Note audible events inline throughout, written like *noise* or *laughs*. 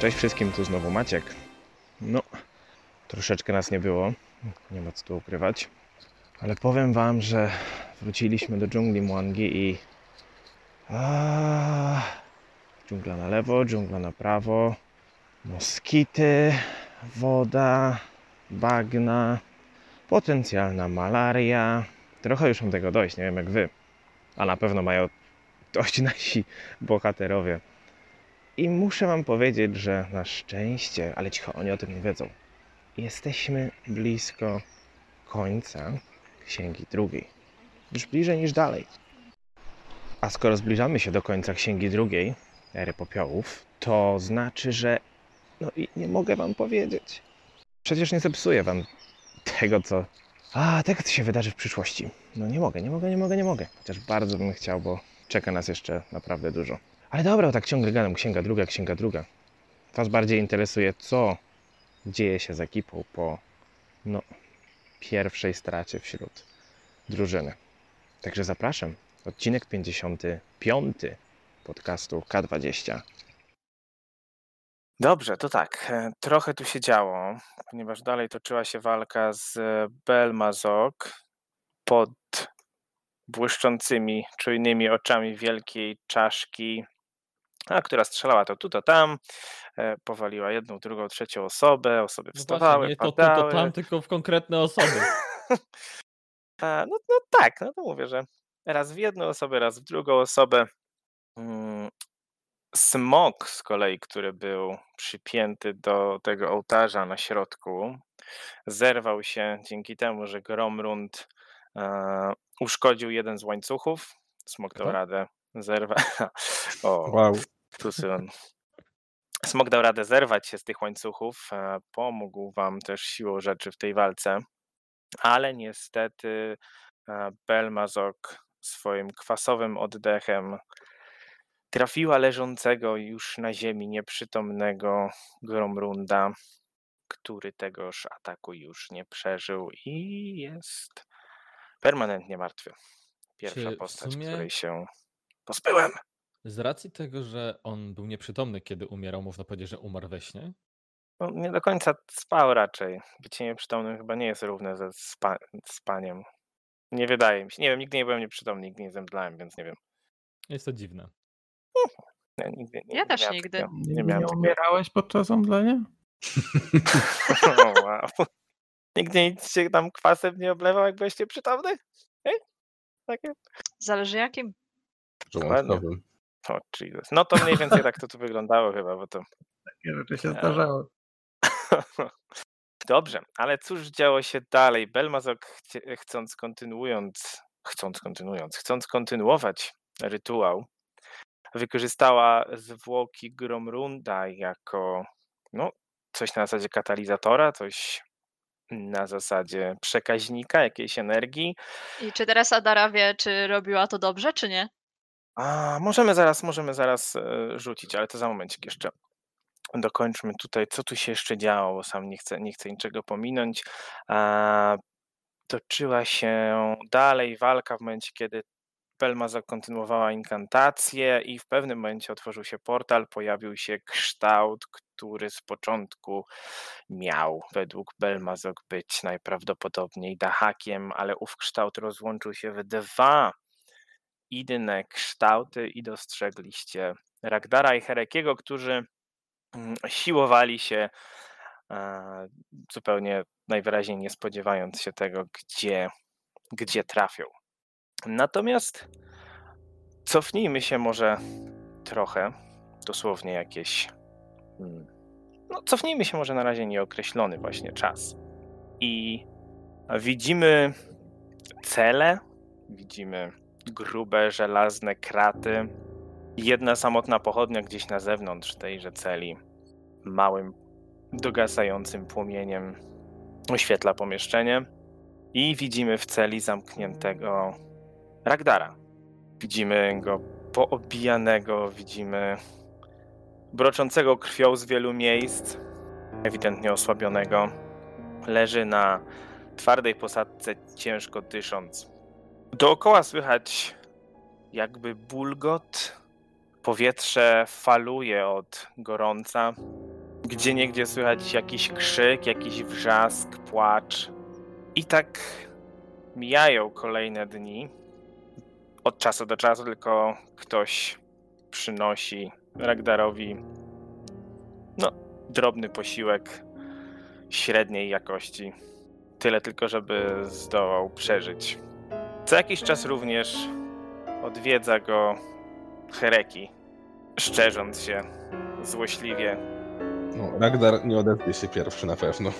Cześć wszystkim, tu znowu Maciek. No, troszeczkę nas nie było, nie ma co tu ukrywać, ale powiem Wam, że wróciliśmy do dżungli Mwangi i... A, dżungla na lewo, dżungla na prawo, moskity, woda, bagna, potencjalna malaria. Trochę już mam tego dość, nie wiem jak Wy, a na pewno mają dość nasi bohaterowie. I muszę Wam powiedzieć, że na szczęście, ale cicho, oni o tym nie wiedzą, jesteśmy blisko końca księgi drugiej. Już bliżej niż dalej. A skoro zbliżamy się do końca księgi drugiej, ery popiołów, to znaczy, że. No i nie mogę Wam powiedzieć. Przecież nie zepsuję Wam tego, co. A, tego, co się wydarzy w przyszłości. No nie mogę, nie mogę, nie mogę, nie mogę. Chociaż bardzo bym chciał, bo czeka nas jeszcze naprawdę dużo. Ale dobra, tak ciągle gadam, księga druga, księga druga. Was bardziej interesuje, co dzieje się z ekipą po no, pierwszej stracie wśród drużyny. Także zapraszam. Odcinek 55 podcastu K20. Dobrze, to tak. e, Trochę tu się działo, ponieważ dalej toczyła się walka z Belmazok pod błyszczącymi, czujnymi oczami wielkiej czaszki, a która strzelała to tu, to tam, e, powaliła jedną, drugą, trzecią osobę, osoby No wstawały, właśnie, nie to tu, to tam, tylko w konkretne osoby. *laughs* A, no, no tak, no to mówię, że raz w jedną osobę, raz w drugą osobę. Mm, Smok z kolei, który był przypięty do tego ołtarza na środku, zerwał się dzięki temu, że Gromrund e, uszkodził jeden z łańcuchów. Smok dał radę zerwać. *laughs* o, Wow. Tu syn. Smok dał radę zerwać się z tych łańcuchów. e, Pomógł wam też siłą rzeczy w tej walce, ale niestety e, Belmazok swoim kwasowym oddechem trafiła leżącego już na ziemi nieprzytomnego Gromrunda, który tegoż ataku już nie przeżył i jest permanentnie martwy. Pierwsza Czy postać, sumie- której się pozbyłem. Z racji tego, że on był nieprzytomny, kiedy umierał, można powiedzieć, że umarł we śnie. No, nie do końca spał raczej. Bycie nieprzytomnym chyba nie jest równe ze spa spaniem. Nie wydaje mi się. Nie wiem, nigdy nie byłem nieprzytomny, nigdy nie zemdlałem, więc nie wiem. Jest to dziwne. Nie, nigdy, nie, Ja nie też miałem nigdy. Nie, Nie miałem nie umierałeś podczas omdlenia? *laughs* O, wow. Nigdy nic się tam kwasem nie oblewał, jak byłeś nieprzytomny? Ej? Takie? Zależy jakim. Żołądkowym. O, Jesus. No to mniej więcej tak to tu wyglądało chyba, bo to... Takie rzeczy się E, zdarzały. *laughs* Dobrze, ale cóż działo się dalej? Belmazok chcie- chcąc kontynuując, chcąc kontynuując, chcąc kontynuować rytuał, wykorzystała zwłoki Gromrunda jako no, coś na zasadzie katalizatora, coś na zasadzie przekaźnika jakiejś energii. I czy teraz Adara wie, czy robiła to dobrze, czy nie? A, możemy zaraz, możemy zaraz e, rzucić, ale to za momencik jeszcze. Dokończmy tutaj, co tu się jeszcze działo, bo sam nie chcę, nie chcę niczego pominąć. A, toczyła się dalej walka w momencie, kiedy Pelma zakontynuowała inkantację i w pewnym momencie otworzył się portal, pojawił się kształt, który z początku miał według Belmazok być najprawdopodobniej dahakiem, ale ów kształt rozłączył się w dwa inne kształty i dostrzegliście Ragdara i Herekiego, którzy mm, siłowali się e, zupełnie najwyraźniej nie spodziewając się tego, gdzie, gdzie trafią. Natomiast cofnijmy się może trochę, dosłownie jakieś. mm, No, cofnijmy się może na razie nieokreślony właśnie czas. I widzimy cele, widzimy grube, żelazne kraty. Jedna samotna pochodnia gdzieś na zewnątrz tejże celi, małym, dogasającym płomieniem oświetla pomieszczenie. I widzimy w celi zamkniętego Ragdara. Widzimy go poobijanego, widzimy broczącego krwią z wielu miejsc, ewidentnie osłabionego. Leży na twardej posadce, ciężko dysząc. Dookoła słychać jakby bulgot. Powietrze faluje od gorąca. Gdzie niegdzie słychać jakiś krzyk, jakiś wrzask, płacz. I tak mijają kolejne dni. Od czasu do czasu tylko ktoś przynosi Ragdarowi no, drobny posiłek średniej jakości. Tyle tylko, żeby zdołał przeżyć. Co jakiś czas również odwiedza go Hereki, szczerząc się złośliwie. No, Ragdar nie odezwie się pierwszy na pewno.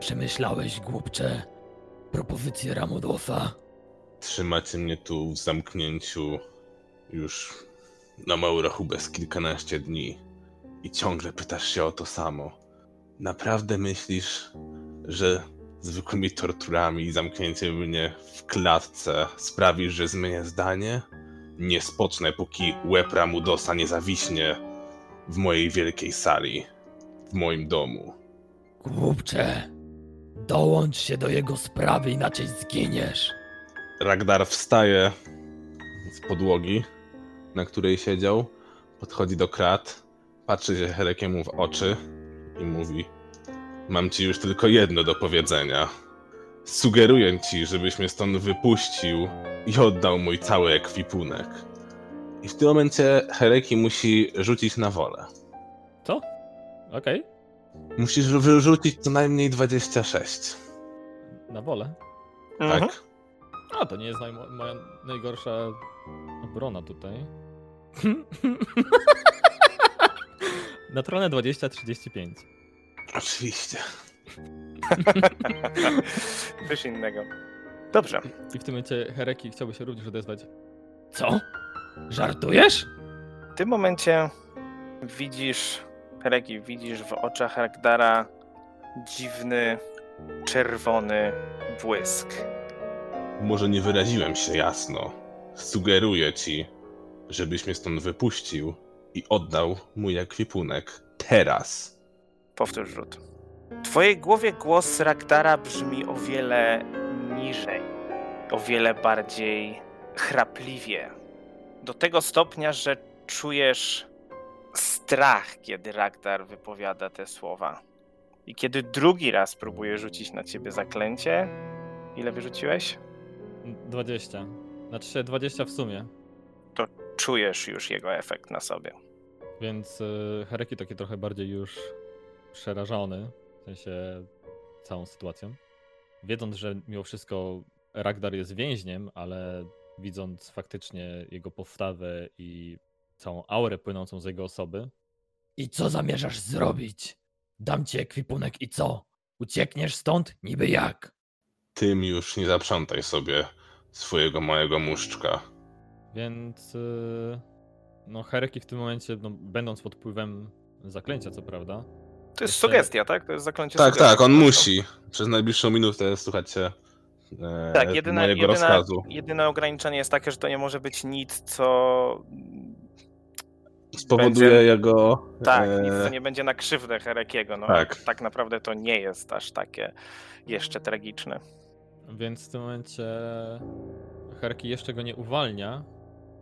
Przemyślałeś, głupcze, propozycję Ramodosa? Trzymacie mnie tu w zamknięciu już na małą rachubę z kilkanaście dni i ciągle pytasz się o to samo. Naprawdę myślisz, że zwykłymi torturami i zamknięciem mnie w klatce sprawisz, że zmienię zdanie? Nie spocznę, póki łeb Ramudosa nie zawiśnie w mojej wielkiej sali, w moim domu. Głupcze, dołącz się do jego sprawy, inaczej zginiesz. Ragdar wstaje z podłogi, na której siedział, podchodzi do krat, patrzy się Herekiemu w oczy i mówi: Mam ci już tylko jedno do powiedzenia. Sugeruję ci, żebyś mnie stąd wypuścił i oddał mój cały ekwipunek. I w tym momencie Hereki musi rzucić na wolę. Co? Okej, Musisz wyrzucić co najmniej 26. na wolę. Mhm. Tak? A, to nie jest naj- moja najgorsza obrona tutaj. *laughs* Naturalne 20-35. Oczywiście. *laughs* Coś innego. Dobrze. I w tym momencie Hereki chciałby się również odezwać. Co? Żartujesz? W tym momencie widzisz, Hereki, widzisz w oczach Ragdara dziwny, czerwony błysk. Może nie wyraziłem się jasno. Sugeruję ci, żebyś mnie stąd wypuścił i oddał mój ekwipunek. Teraz. Powtórz rzut. W twojej głowie głos Ragdara brzmi o wiele niżej, o wiele bardziej chrapliwie. Do tego stopnia, że czujesz strach, kiedy Ragdar wypowiada te słowa. I kiedy drugi raz próbuje rzucić na ciebie zaklęcie, ile wyrzuciłeś? 20. Znaczy się 20 w sumie. Czujesz już jego efekt na sobie. Więc y, Hereki taki trochę bardziej już przerażony, w sensie całą sytuacją. Wiedząc, że mimo wszystko Ragdar jest więźniem, ale widząc faktycznie jego postawę i całą aurę płynącą z jego osoby, I co zamierzasz zrobić? Dam ci ekwipunek i co? Uciekniesz stąd? Niby jak? Tym już nie zaprzątaj sobie swojego małego muszczka. Więc y, no Hereki w tym momencie, no, będąc pod wpływem zaklęcia, co prawda, To jest sugestia, tak? To jest zaklęcie Tak, sugestii. tak, on musi. Przez najbliższą minutę słuchajcie e, Tak, jedyne, mojego jedyne, rozkazu. jedyne ograniczenie jest takie, że to nie może być nic, co. Spowoduje będzie- jego. Tak, e, nic, co nie będzie na krzywdę Herekiego. No, tak. tak naprawdę to nie jest aż takie jeszcze tragiczne. Więc w tym momencie Herki jeszcze go nie uwalnia,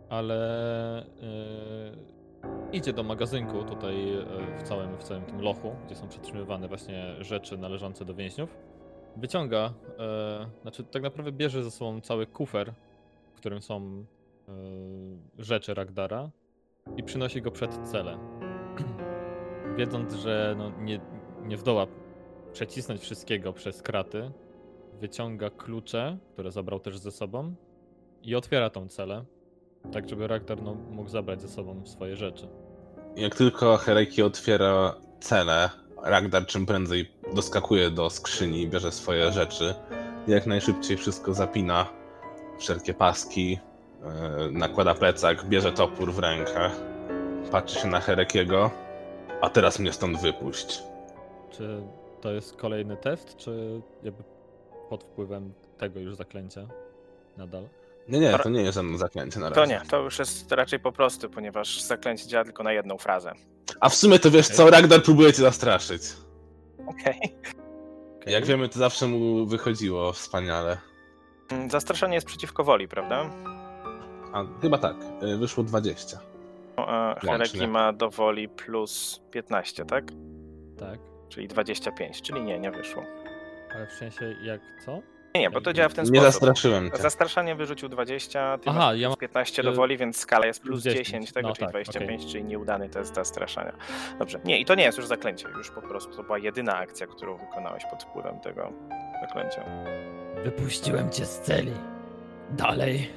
ale yy, idzie do magazynku tutaj yy, w całym, w całym tym lochu, gdzie są przetrzymywane właśnie rzeczy należące do więźniów. Wyciąga, yy, znaczy tak naprawdę bierze ze sobą cały kufer, w którym są yy, rzeczy Ragdara i przynosi go przed celę. *clears throat* Wiedząc, że no, nie, nie zdoła przecisnąć wszystkiego przez kraty, wyciąga klucze, które zabrał też ze sobą i otwiera tą celę, tak żeby Ragnar no, mógł zabrać ze sobą swoje rzeczy. Jak tylko Hereki otwiera celę, Ragdar czym prędzej doskakuje do skrzyni, bierze swoje rzeczy. Jak najszybciej wszystko zapina, wszelkie paski, e, nakłada plecak, bierze topór w rękę, patrzy się na Herekiego. A teraz mnie stąd wypuść. Czy to jest kolejny test, czy jakby pod wpływem tego już zaklęcia nadal? Nie, nie, to nie jest żadne zaklęcie na razie. To nie, to już jest raczej po prostu, ponieważ zaklęcie działa tylko na jedną frazę. A w sumie to wiesz co, Ragdar próbuje cię zastraszyć. Okej. *laughs* Jak wiemy, to zawsze mu wychodziło wspaniale. Mm, Zastraszanie jest przeciwko woli, prawda? A chyba tak, y, wyszło 20. No, a Hereki ma do woli plus 15, tak? Tak. czyli 25, czyli nie, nie wyszło. Ale w sensie jak co? Nie, nie, bo to działa w ten Nie sposób. zastraszyłem cię. Zastraszanie wyrzucił 20, ty Aha, masz ja mam- 15 do y, woli, więc skala jest plus plus 10, 10, tego, no czyli tak, 25, czyli nieudany test zastraszania. Dobrze, nie, i to nie jest już zaklęcie, już po prostu to była jedyna akcja, którą wykonałeś pod wpływem tego zaklęcia. Wypuściłem cię z celi. Dalej.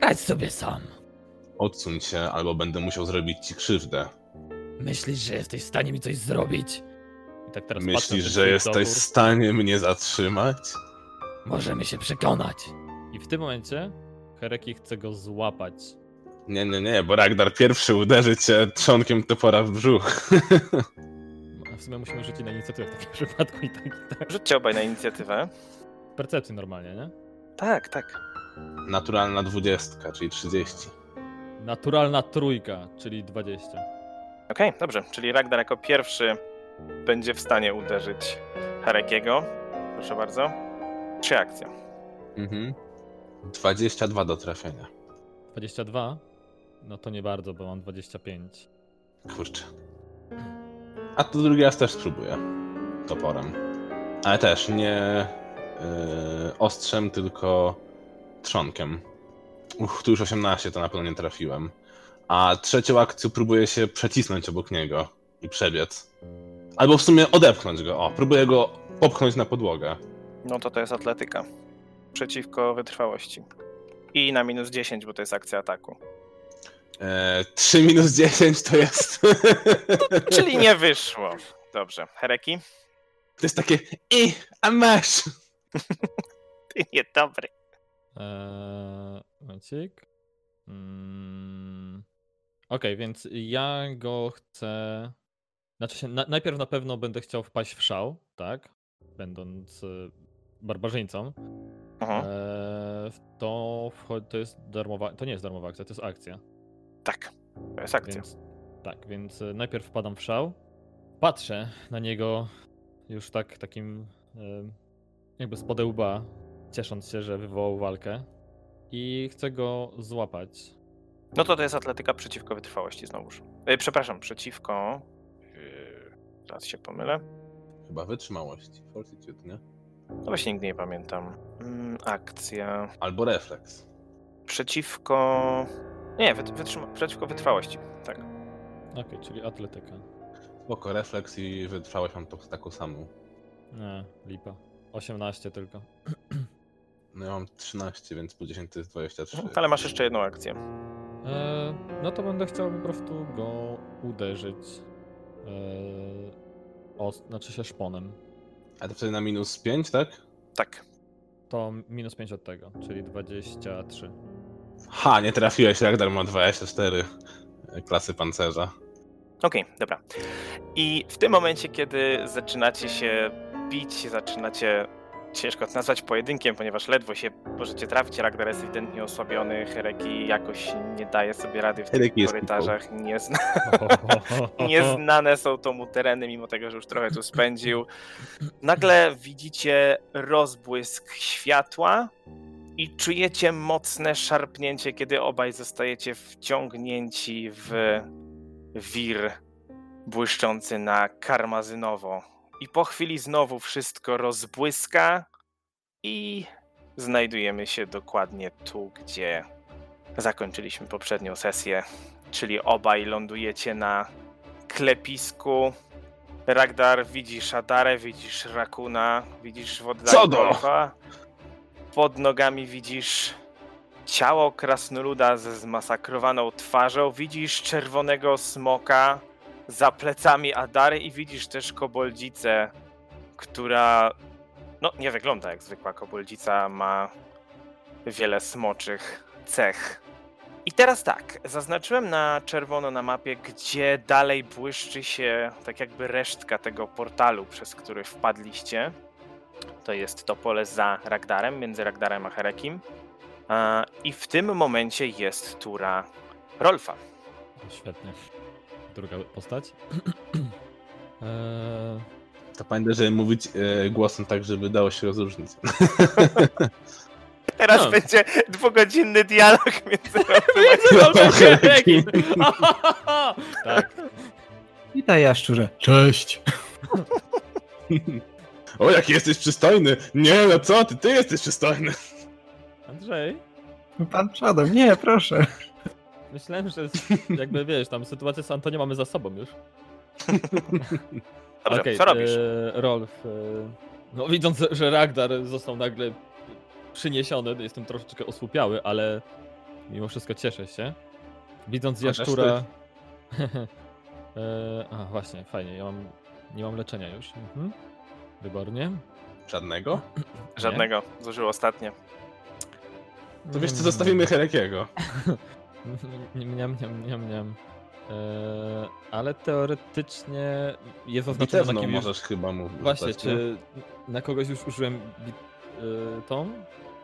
Radź sobie sam. Odsuń się, albo będę musiał zrobić ci krzywdę. Myślisz, że jesteś w stanie mi coś zrobić? I tak Myślisz, że jesteś w stanie mnie zatrzymać? Możemy się przekonać. I w tym momencie Hereki chce go złapać. Nie, nie, nie, bo Ragnar pierwszy uderzy cię trzonkiem topora w brzuch. *laughs* A w sumie musimy rzucić na inicjatywę w takim *laughs* przypadku i tak, i tak. Rzućcie obaj na inicjatywę. Percepcji normalnie, nie? Tak, tak. Naturalna dwudziestka, czyli 30. Naturalna trójka, czyli 20. Okej, dobrze, czyli Ragnar jako pierwszy będzie w stanie uderzyć Harekiego. Proszę bardzo. Trzy akcje. Mhm. 22 do trafienia. 22? No to nie bardzo, bo mam 25. Kurczę. A to drugi raz też spróbuję. Toporem. Ale też nie yy, ostrzem, tylko trzonkiem. Uch, tu już 18, to na pewno nie trafiłem. A trzecią akcją próbuję się przecisnąć obok niego i przebiec. Albo w sumie odepchnąć go. O, próbuję go popchnąć na podłogę. No to to jest atletyka. Przeciwko wytrwałości. I na minus 10, bo to jest akcja ataku. E, 3 *laughs* minus 10 to jest. *laughs* Czyli nie wyszło. Dobrze. Hereki? To jest takie. I, a masz! Ty niedobry. Eee, momencik. Mm. Okej, więc ja go chcę. Znaczy się, na, najpierw na pewno będę chciał wpaść w szał, tak? Będąc e, barbarzyńcą. Eee, to, to jest darmowa. To nie jest darmowa akcja, to jest akcja. Tak. To jest akcja. Więc, tak, więc e, najpierw wpadam w szał. Patrzę na niego już tak takim e, jakby z łba, ciesząc się, że wywołał walkę. I chcę go złapać. No to to jest atletyka przeciwko wytrwałości znowuż. E, przepraszam, przeciwko... Yy, teraz się pomylę. Chyba wytrzymałości. Fortitude, nie? No właśnie nigdy nie pamiętam. Mm, akcja... Albo refleks. Przeciwko... Nie, wyt- wytrzyma... przeciwko wytrwałości. Tak. Okej, czyli atletyka. Spoko, refleks i wytrwałość mam to taką samą. Nie, lipa. 18 tylko. *clears throat* No ja mam 13, więc po 10 to jest 23. Mhm, Ale masz jeszcze jedną akcję. E, no to będę chciał po prostu go uderzyć. E, o, znaczy się szponem. A to wtedy na minus 5, tak? Tak. To minus 5 od tego, czyli 23. Ha, nie trafiłeś, Ragnar ma 24 klasy pancerza. Okej, dobra. I w tym momencie, kiedy zaczynacie się bić, zaczynacie ciężko to nazwać pojedynkiem, ponieważ ledwo się możecie trafić. Ragnar jest ewidentnie osłabiony, Hereki jakoś nie daje sobie rady w tych Hereki jest korytarzach. Nie zna, *laughs* nieznane są to mu tereny, mimo tego, że już trochę tu spędził. Nagle widzicie rozbłysk światła i czujecie mocne szarpnięcie, kiedy obaj zostajecie wciągnięci w wir błyszczący na karmazynowo. I po chwili znowu wszystko rozbłyska i znajdujemy się dokładnie tu, gdzie zakończyliśmy poprzednią sesję, czyli obaj lądujecie na klepisku. Ragdar, widzisz Adarę, widzisz Rakuna, widzisz w oddali Co do? Golfa. Pod nogami widzisz ciało krasnoluda ze zmasakrowaną twarzą, widzisz czerwonego smoka za plecami Adary i widzisz też koboldicę, która no nie wygląda jak zwykła koboldzica, ma wiele smoczych cech. I teraz tak, zaznaczyłem na czerwono na mapie, gdzie dalej błyszczy się tak jakby resztka tego portalu, przez który wpadliście. To jest to pole za Ragdarem, między Ragdarem a Herekim. I w tym momencie jest tura Rolfa. Świetnie. Druga postać. Eee, *clears throat* To pamiętaj, żeby mówić e, głosem tak, żeby dało się rozróżnić. *laughs* Teraz No. będzie dwugodzinny dialog między *laughs* Między *laughs* tak. Witaj, jaszczurze. Cześć. O, jaki jesteś przystojny! Nie, no co ty, ty jesteś przystojny! Andrzej, Pan przodem, nie, proszę. Myślałem, że jakby wiesz, tam sytuację z Antonio mamy za sobą już. Dobrze, Okej, co robisz? E, Rolf, e, no widząc, że Ragdar został nagle przyniesiony, jestem troszeczkę osłupiały, ale mimo wszystko cieszę się. Widząc Chociaż jaszczura... *laughs* e, a, właśnie, fajnie, ja mam, nie mam leczenia już. Mhm. Wybornie. Żadnego? Żadnego, zużył ostatnie. To wiesz co, zostawimy Herekiego. *laughs* *laughs* Niam, niam, niam, niam. E, ale teoretycznie jest oznaczone na Bitewną kim już... możesz chyba mu Właśnie, nie? czy na kogoś już użyłem bit, y, tą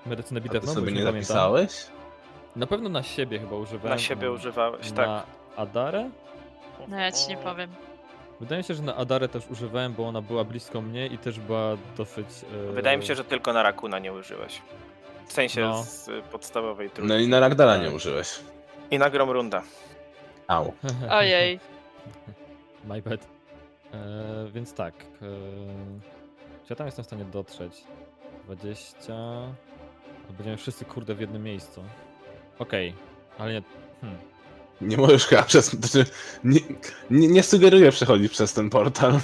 medycynę A ty bitewną? sobie nie pamiętam. zapisałeś? Na pewno na siebie chyba używałem. Na siebie a używałeś, Na tak. Adarę? No ja ci nie powiem. Wydaje mi się, że na Adarę też używałem, bo ona była blisko mnie i też była dosyć... y, Wydaje mi się, że tylko na Rakuna nie użyłeś. W sensie No. z podstawowej trójki. No i na Ragdara Tak. nie użyłeś. I na Gromrunda. Au. *laughs* Ojej. My bad. E, więc tak. E, czy ja tam jestem w stanie dotrzeć? 20... To Będziemy wszyscy kurde w jednym miejscu. Okej, ale nie... Hmm. Nie możesz chyba przez... Znaczy, nie, nie, nie sugeruję przechodzić przez ten portal.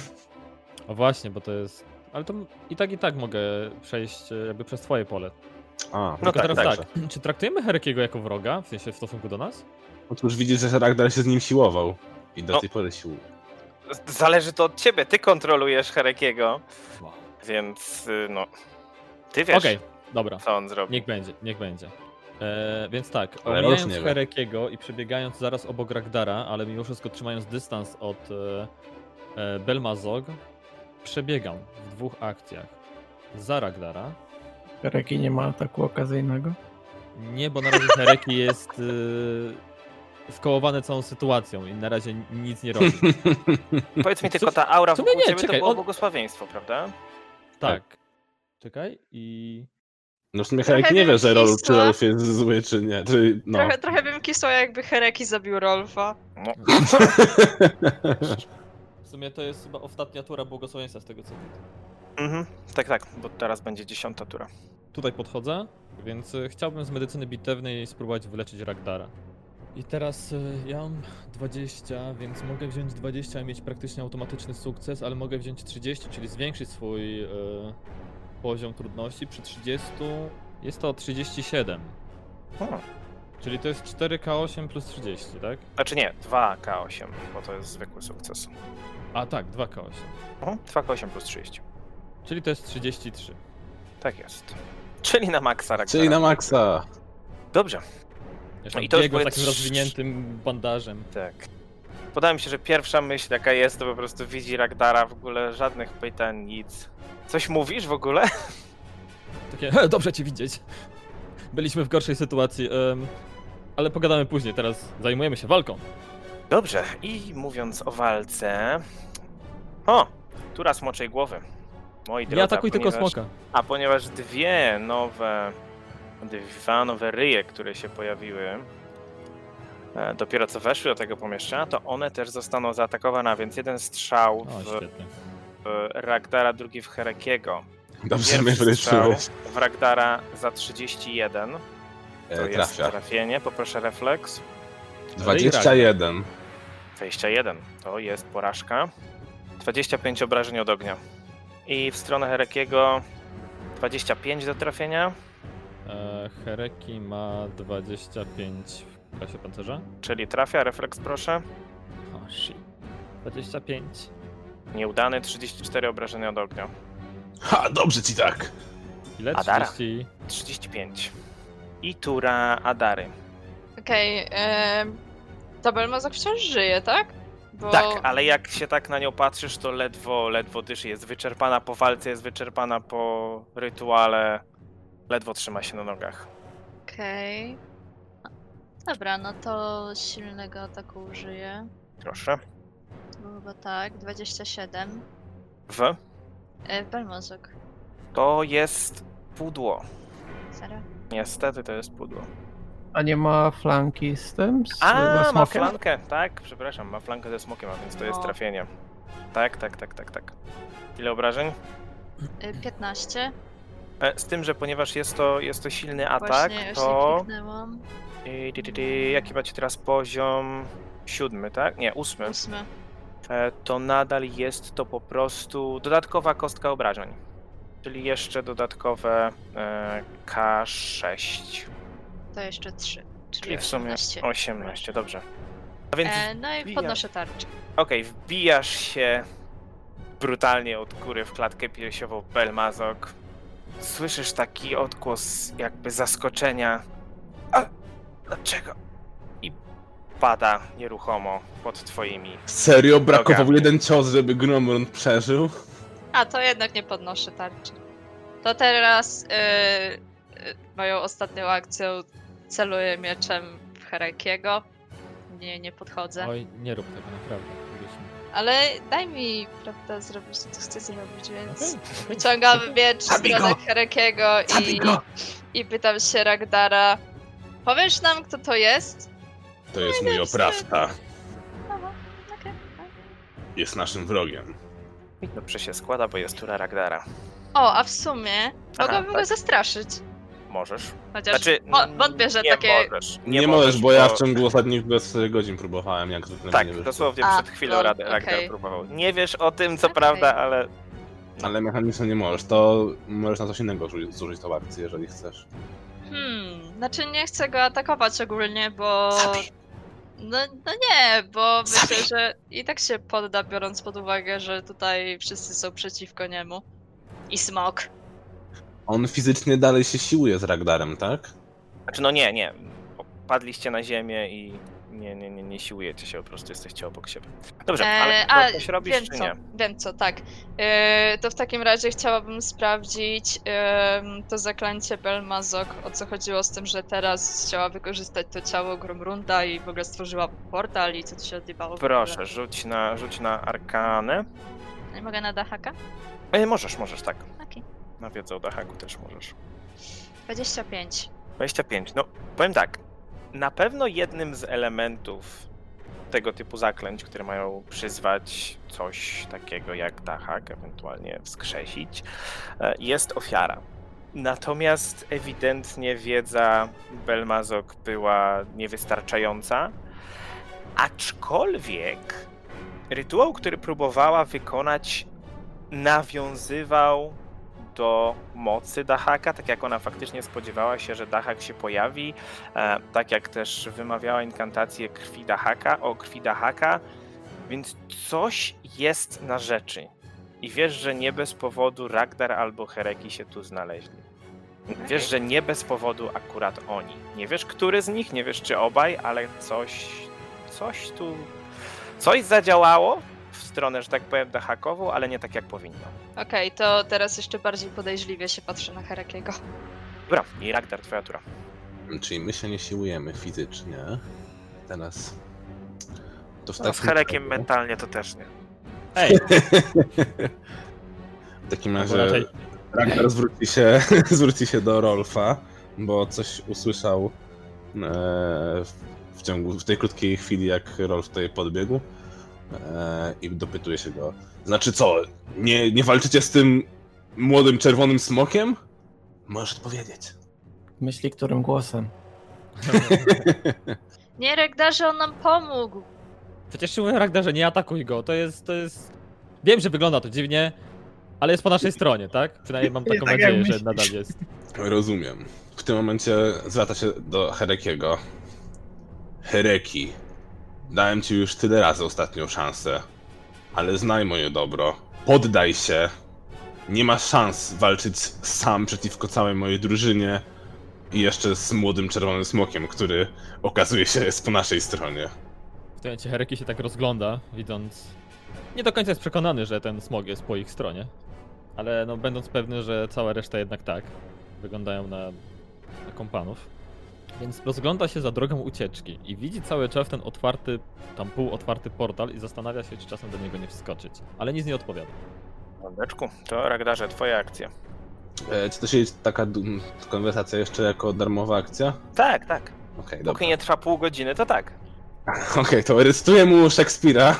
O właśnie, bo to jest. Ale to i tak i tak mogę przejść e, jakby przez twoje pole. A, No Tylko tak, teraz dobrze. tak, czy traktujemy Herekiego jako wroga, w sensie w stosunku do nas? Otóż widzisz, że Ragdar się z nim siłował. I do No. tej pory sił. Zależy to od ciebie, ty kontrolujesz Herekiego, więc y, no. Ty wiesz, Okej, dobra, co on zrobi. niech będzie, niech będzie. E, więc tak, omijając. Herekiego i przebiegając zaraz obok Ragdara, ale mimo wszystko trzymając dystans od e, e, Belmazog, przebiegam w dwóch akcjach za Ragdara. Reki nie ma ataku okazyjnego. Nie, bo na razie Hereki jest y, skołowany całą sytuacją i na razie nic nie robi. *laughs* Powiedz mi tylko, ta aura w wokół nie, ciebie czekaj, to było on- błogosławieństwo, prawda? Tak. Czekaj i... No w sumie Herek nie wie, że Rolf, czy. Rolf jest zły, czy nie. Czy, no. Trochę, trochę bym kisła, jakby Hereki zabił Rolfa. No. *laughs* W sumie to jest chyba ostatnia tura błogosławieństwa z tego co widzę. Mhm. Tak, tak, bo teraz będzie dziesiąta tura. Tutaj podchodzę, więc y, chciałbym z medycyny bitewnej spróbować wyleczyć Ragdara. I teraz y, ja mam 20, więc mogę wziąć 20 i mieć praktycznie automatyczny sukces, ale mogę wziąć 30, czyli zwiększyć swój y, poziom trudności. Przy 30 jest to 37, O. czyli to jest 4K8 plus 30, tak? Znaczy nie, 2K8, bo to jest zwykły sukces. A tak, 2K8. Mhm. 2K8 plus 30. Czyli to jest 33. Tak jest. Czyli na maksa Ragnara. Czyli na maksa. Dobrze, Jeszcze No i to już biegł z były takim trz- rozwiniętym bandażem. tak. Wydaje mi się, że pierwsza myśl jaka jest, to po prostu widzi Ragdara, w ogóle żadnych pytań, nic. Coś mówisz w ogóle? *laughs* Takie, "He, dobrze cię widzieć. Byliśmy w gorszej sytuacji, em, ale pogadamy później, teraz zajmujemy się walką. Dobrze, i mówiąc o walce... O! Tura smoczej głowy. Moi drodzy, Nie atakuj tylko ponieważ- smoka. A ponieważ dwie nowe, dwa nowe ryje, które się pojawiły, e, dopiero co weszły do tego pomieszczenia, to one też zostaną zaatakowane, a więc jeden strzał O, w, świetnie. w Ragdara, drugi w Herekiego. Dobrze mnie Pierwszy strzał w Ragdara za 31, to E, jest trafia. trafienie, poproszę refleks. 21. 21, to jest porażka. 25 obrażeń od ognia. I w stronę Herekiego 25 do trafienia, E, Hereki ma 25 w klasie pancerza. czyli trafia, refleks proszę. O, shit. 25. Nieudany 34 obrażenia od ognia. Ha, dobrze ci tak. Ile? Adara. 30. 35. I tura Adary. Okej, okay, ta Belmazok wciąż żyje, tak? Bo... Tak, ale jak się tak na nią patrzysz, to ledwo, ledwo dyszy. Jest wyczerpana po walce, jest wyczerpana po rytuale. Ledwo trzyma się na nogach. Okej. Dobra, no to silnego ataku użyję. Proszę. To było chyba tak, 27. W. E, Belmazok. To jest pudło. Serio? Niestety to jest pudło. A nie ma flanki z tym? Z A, ma flankę, tak? Przepraszam, ma flankę ze smokiem, a więc to jest No. trafienie. Tak, tak, tak, tak, tak. Ile obrażeń? Y, 15. E, Z tym, że ponieważ jest to, jest to silny atak, Właśnie, to... właśnie kliknęłam. I, ty, ty, ty, jaki macie teraz poziom? Siódmy, tak? Nie, ósmy. Ósmy. E, To nadal jest to po prostu dodatkowa kostka obrażeń. Czyli jeszcze dodatkowe e, K6. To jeszcze 3. Czyli Czyli w sumie 18. 18, dobrze. A więc E, no i wbija- podnoszę tarczę. Okej, wbijasz się brutalnie od góry w klatkę piersiową Belmazok. Słyszysz taki odgłos jakby zaskoczenia. A dlaczego? I pada nieruchomo pod twoimi. Serio? Brakował Nogami. jeden cios, żeby Gromrund przeżył? A, to jednak nie podnoszę tarczy. To teraz y, y, moją ostatnią akcją celuję mieczem w Herekiego. Nie, nie podchodzę. Oj, nie rób tego, naprawdę. Ale daj mi, prawda, zrobić to, co chcę zrobić, więc okej. wyciągam miecz stronę go! Herekiego i, i pytam się Ragdara, powiesz nam, kto to jest? To jest nie mój oprawca. No, no, okej. Jest naszym wrogiem. I dobrze się składa, bo jest tura Ragdara. O, a w sumie mogłabym tak. go zastraszyć. Możesz. Chociaż Znaczy, wo- wątpię, że nie takie... Możesz, Nie, możesz, bo ja w ciągu ostatnich 24 godzin próbowałem, jak zwykle mi nie Tak, wyszło. dosłownie A, przed chwilą lol, Rad- próbował. Nie wiesz o tym, co Okej. prawda, ale Ale mechanicznie nie możesz, to możesz na coś innego zużyć, zużyć tą akcję, jeżeli chcesz. Hmm, znaczy nie chcę go atakować ogólnie, bo... Zabij. No, no nie, bo myślę, że i tak się podda, biorąc pod uwagę, że tutaj wszyscy są przeciwko niemu. I smok. On fizycznie dalej się siłuje z Ragdarem, tak? Znaczy, no nie, nie. Padliście na ziemię i nie, nie, nie, nie siłujecie się, po prostu jesteście obok siebie. Dobrze, ale E, to a, coś robisz, wiem czy co, nie? wiem co, tak. E, to w takim razie chciałabym sprawdzić em, to zaklęcie Belmazok, o co chodziło z tym, że teraz chciała wykorzystać to ciało Gromrunda i w ogóle stworzyła portal i co tu się odjebało. Proszę, rzuć na, rzuć na arkanę. Nie mogę na dachaka? E, możesz, możesz, tak. Na wiedzę o dachaku też możesz. 25. 25. No, powiem tak. Na pewno jednym z elementów tego typu zaklęć, które mają przyzwać coś takiego jak dachak, ewentualnie wskrzesić, e, jest ofiara. Natomiast ewidentnie wiedza Belmazok była niewystarczająca, aczkolwiek rytuał, który próbowała wykonać, nawiązywał do mocy Dahaka, tak jak ona faktycznie spodziewała się, że Dahak się pojawi, e, tak jak też wymawiała inkantację krwi Dahaka, o krwi Dahaka, więc coś jest na rzeczy. I wiesz, że nie bez powodu Ragdar albo Hereki się tu znaleźli. Wiesz, że nie bez powodu akurat oni. Nie wiesz, który z nich, nie wiesz, czy obaj, ale coś, coś tu, coś zadziałało w stronę, że tak powiem, Dahakową, ale nie tak jak powinno. Okej, to teraz jeszcze bardziej podejrzliwie się patrzę na Herekiego. Dobra, i Ragdar, twoja tura. Czyli my się nie siłujemy fizycznie. Teraz. To w No, z Herekiem razie- mentalnie to też nie. Ej, W takim razie raczej Ragnar zwróci się, *laughs* zwróci się do Rolfa, bo coś usłyszał e, w, ciągu w tej krótkiej chwili, jak Rolf tutaj podbiegł i dopytuje się go. Znaczy co, nie, nie walczycie z tym młodym czerwonym smokiem? Możesz odpowiedzieć. Myśli którym głosem? *laughs* Nie, Regdarze, on nam pomógł! Przecież się mówię Ragdarze, nie atakuj go. To jest, to jest... Wiem, że wygląda to dziwnie, ale jest po naszej stronie, tak? Przynajmniej mam taką tak, nadzieję, że nadal jest. Rozumiem. W tym momencie zwraca się do Herekiego. Hereki, dałem ci już tyle razy ostatnią szansę, ale znaj moje dobro. Poddaj się. Nie masz szans walczyć sam przeciwko całej mojej drużynie i jeszcze z młodym czerwonym smokiem, który okazuje się jest po naszej stronie. W tym momencie Hereki się tak rozgląda, widząc... Nie do końca jest przekonany, że ten smog jest po ich stronie. Ale no, będąc pewny, że cała reszta jednak tak. Wyglądają na, na kompanów. Więc rozgląda się za drogą ucieczki i widzi cały czas ten otwarty, tam półotwarty portal i zastanawia się, czy czasem do niego nie wskoczyć. Ale nic nie odpowiada. Mordeczku, to Ragdarze, twoja akcja. E, czy to się taka du- konwersacja jeszcze jako darmowa akcja? Tak, tak. Okej, dobra. Póki nie trwa pół godziny, to tak. *laughs* Okej, to recytuję mu Szekspira.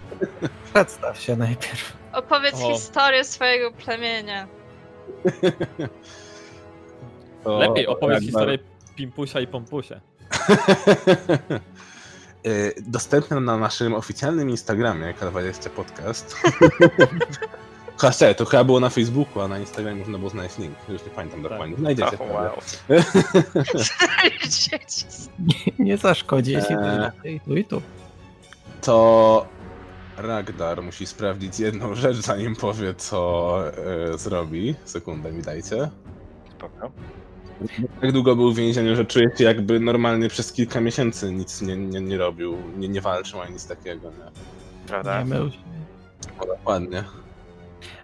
*laughs* Przedstaw się najpierw. Opowiedz O. historię swojego plemienia. *laughs* To Lepiej opowiedz Ragnar- historię Pimpusia i Pompusia. *laughs* Y, Dostępne na naszym oficjalnym Instagramie, K20 Podcast. *laughs* Szczerze, to chyba było na Facebooku, a na Instagramie można było znaleźć link. Już nie pamiętam dokładnie. Znajdziecie. Oh, wow. *laughs* Nie, nie zaszkodzi, jeśli Eee. tu i tu. To Ragdar musi sprawdzić jedną rzecz, zanim powie, co e, zrobi. Sekundę mi dajcie. Spoko. Tak długo był w więzieniu, że czuje się jakby normalnie przez kilka miesięcy nic nie, nie, nie robił, nie, nie walczył ani nic takiego, nie? Prawda? Nie mył się. No, dokładnie.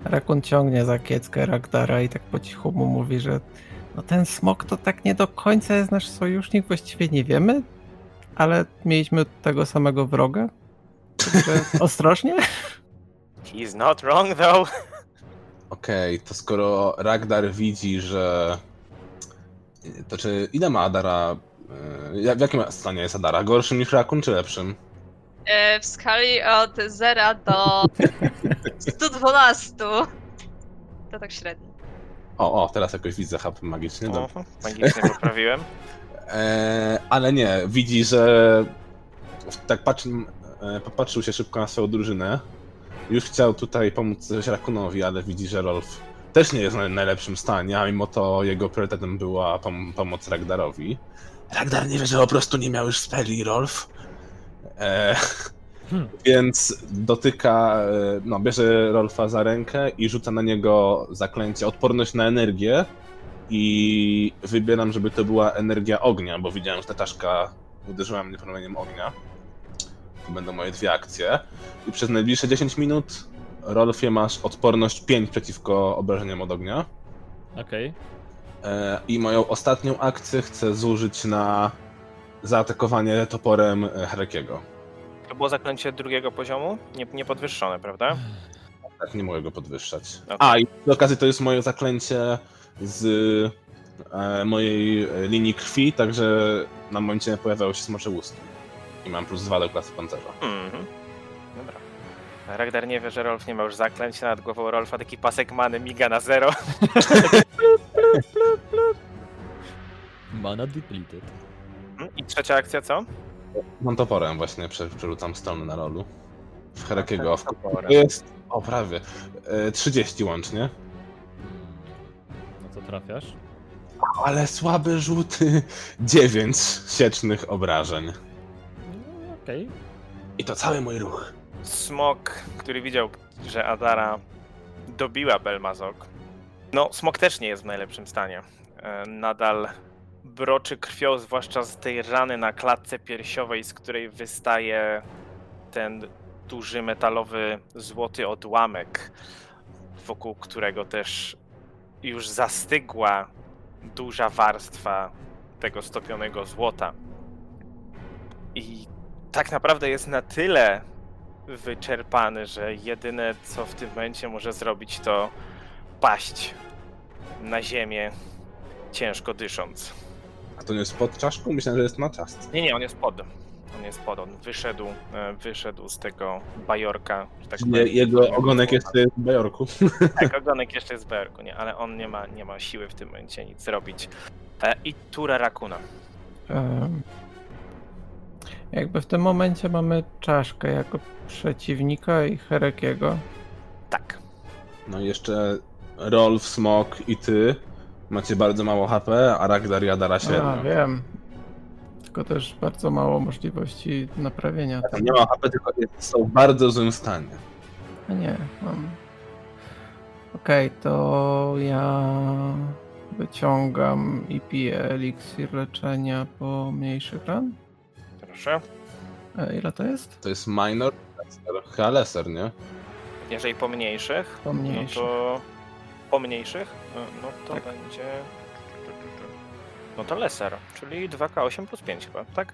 Rakun ciągnie za kieckę Ragdara i tak po cichu mu mówi, że no ten smok to tak nie do końca jest nasz sojusznik, właściwie nie wiemy, ale mieliśmy tego samego wroga. *laughs* Ostrożnie. He's not wrong though. Okej, to skoro Ragdar widzi, że... To czy ile ma Adara... e, jak- W jakim stanie jest Adara? Gorszym niż Rakun, czy lepszym? E, w skali od 0 do *laughs* 112. To tak średnio. O, o, teraz jakoś widzę hub magiczny. Dobrze. Mhm, Magicznie poprawiłem. E, ale nie, widzi, że tak patrzy, e, popatrzył się szybko na swoją drużynę. Już chciał tutaj pomóc Rakunowi, ale widzi, że Rolf też nie jest w najlepszym stanie, a mimo to jego priorytetem była pom pomoc Ragdarowi. Ragdar nie wie, że po prostu nie miał już speli, Rolf. E, Hmm. Więc dotyka, e, no, bierze Rolfa za rękę i rzuca na niego zaklęcie odporność na energię. I wybieram, żeby to była energia ognia, bo widziałem, że ta czaszka uderzyła mnie promieniem ognia. To będą moje dwie akcje. I przez najbliższe 10 minut, Rolfie, masz odporność 5 przeciwko obrażeniom od ognia. Okej. E, I moją ostatnią akcję chcę zużyć na zaatakowanie toporem e, Harekiego. To było zaklęcie drugiego poziomu? Nie, nie podwyższone, prawda? Tak, nie mogę go podwyższać. Okej. A, i przy okazji to jest moje zaklęcie z e, mojej e, linii krwi, także na momencie nie pojawiały się smocze łuski. I mam plus 2 do klasy pancerza. Mhm. Dobra. Ragnar nie wie, że Rolf nie ma już zaklęć nad głową Rolfa, taki pasek many miga na zero. *laughs* Mana depleted. Mhm. I trzecia akcja co? Mam toporem właśnie, prze, przerzucam stronę na rolu. W Herakiego. W Toporem. to jest, o prawie, e, 30 łącznie. No to trafiasz. Ale słabe rzuty. 9 siecznych obrażeń. No, Okej. I to cały mój ruch. Smok, który widział, że Adara dobiła Belmazok. No, Smok też nie jest w najlepszym stanie. E, Nadal broczy krwią, zwłaszcza z tej rany na klatce piersiowej, z której wystaje ten duży metalowy złoty odłamek, wokół którego też już zastygła duża warstwa tego stopionego złota. I tak naprawdę jest na tyle wyczerpany, że jedyne co w tym momencie może zrobić to paść na ziemię, ciężko dysząc. A to nie jest pod czaszką? Myślałem, że jest na czaszce. Nie, nie, on jest pod. On jest pod, on wyszedł, e, wyszedł z tego bajorka, że tak powiem. Je, jego ogonek jeszcze jest w bajorku. *laughs* Tak, *laughs* ogonek jeszcze jest w bajorku, nie, ale on nie ma, nie ma siły w tym momencie nic zrobić. E, I tura Rakuna. Jakby w tym momencie mamy czaszkę jako przeciwnika i Herekiego. Tak. No i jeszcze Rolf, Smok i ty macie bardzo mało HP, a Ragdar i Adara A, średnio. wiem. Tylko też bardzo mało możliwości naprawienia. Tam nie ma HP, tylko są w bardzo złym stanie. A nie, mam. Okej, to ja wyciągam i piję eliksir leczenia po mniejszych ran. Proszę. E, ile to jest? To jest minor, lesser, chyba lesser, nie? Jeżeli po mniejszych, Po mniejszych. no to po mniejszych, e, no to Tak. będzie... No to lesser, czyli 2K8 plus 5 chyba, tak?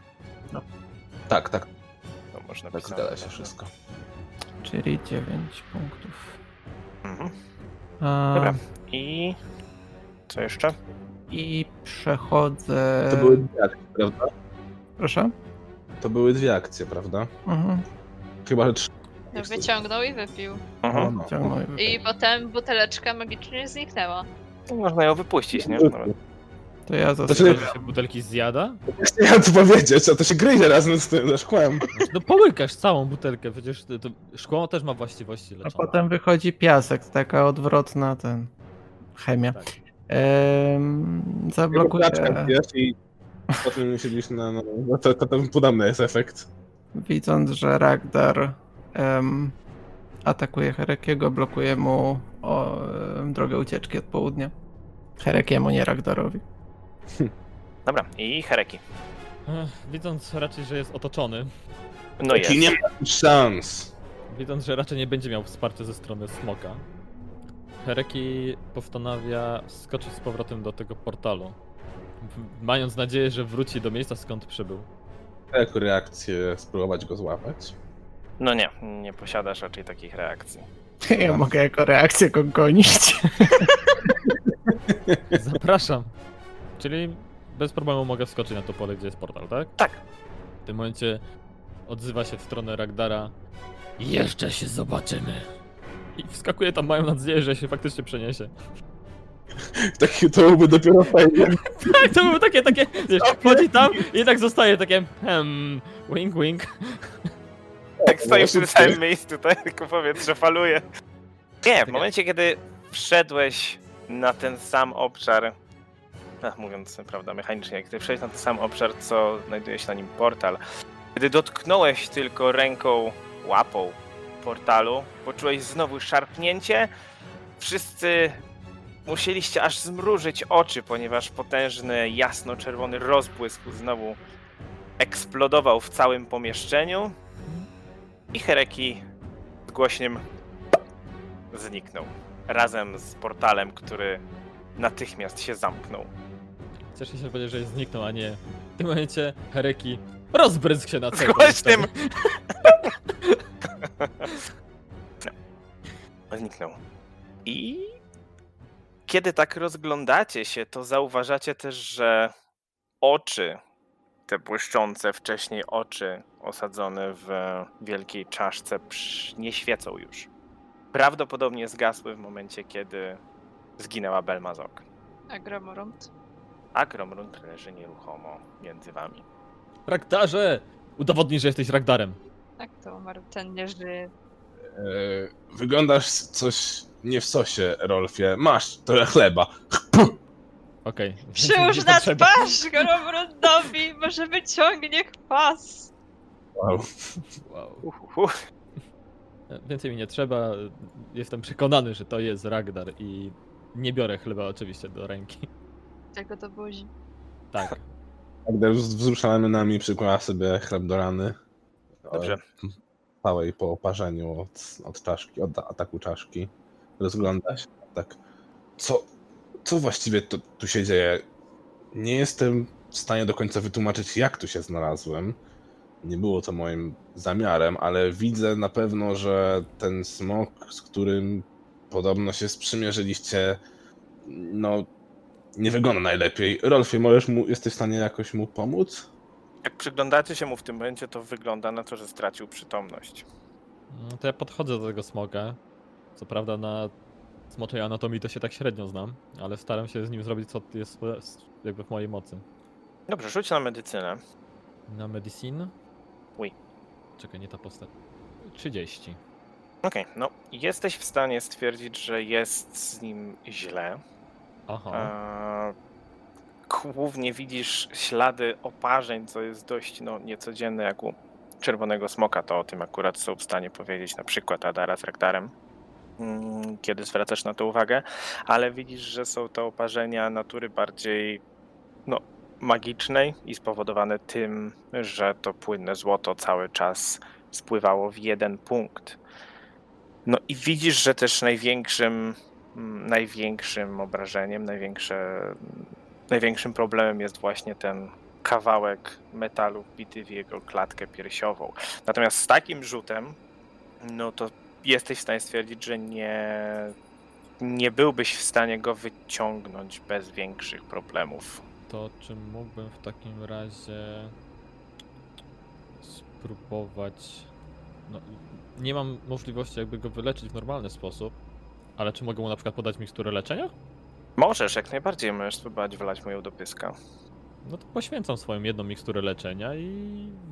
Tak, tak, To można tak zgadza się wszystko. Czyli 9 punktów. Mhm. A, Dobra. I co jeszcze? I przechodzę. To były dwie akcje, prawda? Proszę? To były dwie akcje, prawda? Mhm. Chyba, że trzy. No, wyciągnął i wypił. Mhm. No. Ciągnął i wypił. I potem buteleczka magicznie zniknęła. Można ją wypuścić, nie? Nawet. To ja Znaczy- zostawię. Że się butelki zjada? Właśnie chciałem to powiedzieć, a to się gryzie razem z tym, ze szkłem. No połykasz całą butelkę, przecież to, to szkło też ma właściwości A leczone. potem wychodzi piasek, taka odwrotna ten. chemia. Tak. Ehm, zablokuje. Wiesz, i potem siedzisz na... na no to, to, to podobny jest efekt. Widząc, że Ragdar em, atakuje Herekiego, blokuje mu o, em, drogę ucieczki od południa. Herekiemu, nie Ragdarowi. *laughs* Dobra, i Hereki. Ech, Widząc raczej, że jest otoczony, No jest. Nie ma szans. widząc, że raczej nie będzie miał wsparcia ze strony smoka, Hereki postanawia skoczyć z powrotem do tego portalu. Mając nadzieję, że wróci do miejsca skąd przybył. Jako reakcję spróbować go złapać. No nie, nie posiadasz raczej takich reakcji. *laughs* Ja mogę jako reakcję go gonić. *laughs* Zapraszam. Czyli bez problemu mogę wskoczyć na to pole, gdzie jest portal, tak? Tak. W tym momencie odzywa się w stronę Ragdara Jeszcze się zobaczymy. i wskakuje tam, mają nadzieję, że się faktycznie przeniesie. Taki to byłby dopiero fajnie. Tak, to były takie, takie, wiesz, wchodzi tam i tak zostaje takie, hmm, wink, wink. Tak stoi przy No, tym samym miejscu, tak? Tylko powietrze faluje. Nie, w momencie, kiedy wszedłeś na ten sam obszar, ach, mówiąc prawda, mechanicznie, kiedy wszedłeś na ten sam obszar, co znajduje się na nim portal, kiedy dotknąłeś tylko ręką, łapą portalu, poczułeś znowu szarpnięcie, wszyscy musieliście aż zmrużyć oczy, ponieważ potężny, jasno-czerwony rozbłysk znowu eksplodował w całym pomieszczeniu i Hereki z głośnym zniknął. Razem z portalem, który natychmiast się zamknął. Cieszę się powiedzieć, że zniknął, a nie w tym momencie Hereki rozbryzg się na Z całym głośnym! *laughs* Zniknął. I kiedy tak rozglądacie się, to zauważacie też, że oczy, te błyszczące wcześniej oczy osadzone w wielkiej czaszce, nie świecą już. Prawdopodobnie zgasły w momencie, kiedy zginęła Belmazok. A Gramorant? A Gromrund leży nieruchomo między wami. Ragdarze! Udowodnij, że jesteś Ragdarem. Tak to umarł, ten nie żyje. E, wyglądasz coś nie w sosie, Rolfie. Masz trochę chleba. Okej. Przyłóż Nie na twarz Gromrondowi, może wyciągnie kwas. Wow. Wow. Więcej mi nie trzeba. Jestem przekonany, że to jest Ragdar i nie biorę chleba oczywiście do ręki. Tego do buzi. Tak. Wzruszała nami przykłada sobie chleb do rany. Dobrze. Całej po oparzeniu od, od czaszki, od ataku czaszki. Rozgląda się. Tak. Co, co właściwie tu, tu się dzieje? Nie jestem w stanie do końca wytłumaczyć, jak tu się znalazłem. Nie było to moim zamiarem, ale widzę na pewno, że ten smok, z którym podobno się sprzymierzyliście, no nie wygląda najlepiej. Rolfie, możesz mu, jesteś w stanie jakoś mu pomóc? Jak przyglądacie się mu w tym momencie, to wygląda na to, że stracił przytomność. No to ja podchodzę do tego smoka. Co prawda na smoczej anatomii to się tak średnio znam, ale staram się z nim zrobić co jest jakby w mojej mocy. Dobrze, rzuć na medycynę. Na medicine? Oui. Czekaj, nie ta postać. 30. Okej, no jesteś w stanie stwierdzić, że jest z nim źle. Aha. Eee, głównie widzisz ślady oparzeń, co jest dość no, niecodzienne jak u czerwonego smoka. To o tym akurat są w stanie powiedzieć na przykład Adara z Raktarem, mm, kiedy zwracasz na to uwagę, ale widzisz, że są to oparzenia natury bardziej no, magicznej i spowodowane tym, że to płynne złoto cały czas spływało w jeden punkt. No i widzisz, że też największym, mm, największym obrażeniem, największe, największym problemem jest właśnie ten kawałek metalu wbity w jego klatkę piersiową. Natomiast z takim rzutem, no to jesteś w stanie stwierdzić, że nie, nie byłbyś w stanie go wyciągnąć bez większych problemów. To czy mógłbym w takim razie spróbować No, nie mam możliwości jakby go wyleczyć w normalny sposób, ale czy mogę mu na przykład podać miksturę leczenia? Możesz, jak najbardziej możesz spróbować wylać moją do pyska. No to poświęcam swoją jedną miksturę leczenia i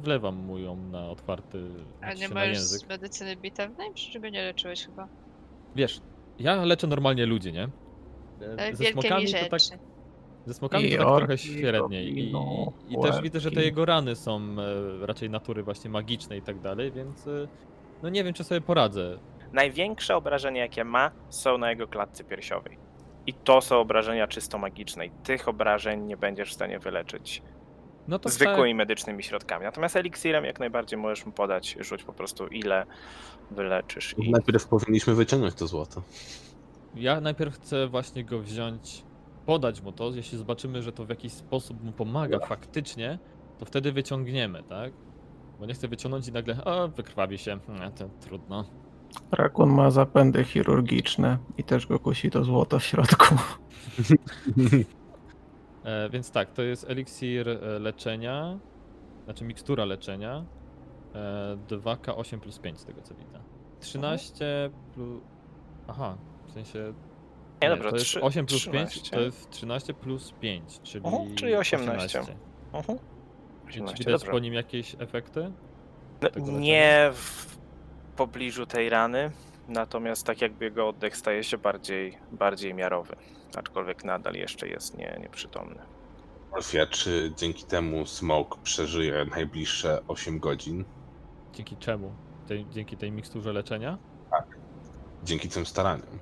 wlewam mu ją na otwarty A znaczy nie się na masz język. z medycyny bitewnej? Przecież go nie leczyłeś chyba. Wiesz, ja leczę normalnie ludzi, nie? E, Ze wielkie mi smokami to tak, rzeczy. ze smokami to tak trochę orki, średniej. I, i, też widzę, że te jego rany są e, raczej natury właśnie magicznej i tak dalej, więc e, no nie wiem, czy sobie poradzę. Największe obrażenia, jakie ma, są na jego klatce piersiowej. I to są obrażenia czysto magiczne. I tych obrażeń nie będziesz w stanie wyleczyć No to zwykłymi medycznymi środkami. Natomiast eliksirem jak najbardziej możesz mu podać, rzuć po prostu ile wyleczysz. I Najpierw powinniśmy wyciągnąć to złoto. Ja najpierw chcę właśnie go wziąć, podać mu to, jeśli zobaczymy, że to w jakiś sposób mu pomaga faktycznie, to wtedy wyciągniemy, tak? Bo nie chcę wyciągnąć i nagle, o, wykrwawi się, nie, to trudno. Rakun ma zapędy chirurgiczne i też go kusi to złoto w środku. *laughs* E, więc tak, to jest eliksir e, leczenia, znaczy mikstura leczenia, e, 2K8 plus 5 z tego co widzę. 13 plus... Aha, w sensie... Nie, dobra, to jest trzy- 8 plus 5 13. to jest 13 plus 5, czyli, Mhm, czyli 18. Mhm. Czy 18, widać dobra. po nim jakieś efekty? Tego leczenia? nie w pobliżu tej rany, natomiast tak jakby jego oddech staje się bardziej, bardziej miarowy. Aczkolwiek nadal jeszcze jest nie, nieprzytomny. Wolfia, czy dzięki temu Smoke przeżyje najbliższe 8 godzin? Dzięki czemu? Tej, dzięki tej miksturze leczenia? Dzięki tym staraniom.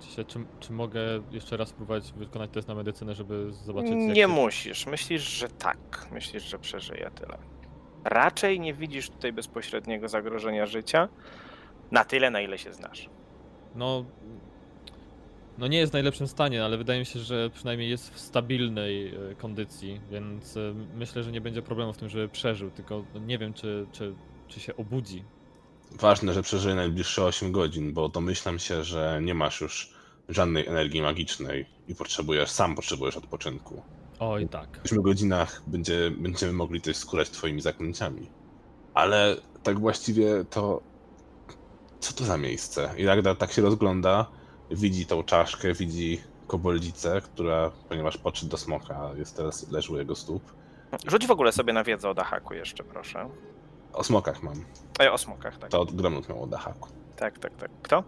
Czy, się, czy, czy mogę jeszcze raz spróbować wykonać test na medycynę, żeby zobaczyć Nie musisz. Myślisz, że tak. Myślisz, że przeżyje tyle. Raczej nie widzisz tutaj bezpośredniego zagrożenia życia. Na tyle, na ile się znasz. No, no nie jest w najlepszym stanie, ale wydaje mi się, że przynajmniej jest w stabilnej e, kondycji, więc e, myślę, że nie będzie problemu w tym, żeby przeżył, tylko nie wiem, czy, czy, czy się obudzi. Ważne, że przeżyje najbliższe 8 godzin, bo domyślam się, że nie masz już żadnej energii magicznej i potrzebujesz, sam potrzebujesz odpoczynku. Oj, tak. W 8 godzinach będzie, będziemy mogli coś skulać twoimi zaklęciami. Ale tak właściwie to... Co to za miejsce? I Ragnar tak się rozgląda, widzi tą czaszkę, widzi koboldicę, która, ponieważ podszedł do smoka, jest teraz leży u jego stóp. Rzuć w ogóle sobie na wiedzę o Dahaku jeszcze, proszę. O smokach mam. Ej, o smokach, tak. To od Gromnut miał o Dahaku. Tak, tak, tak. Kto?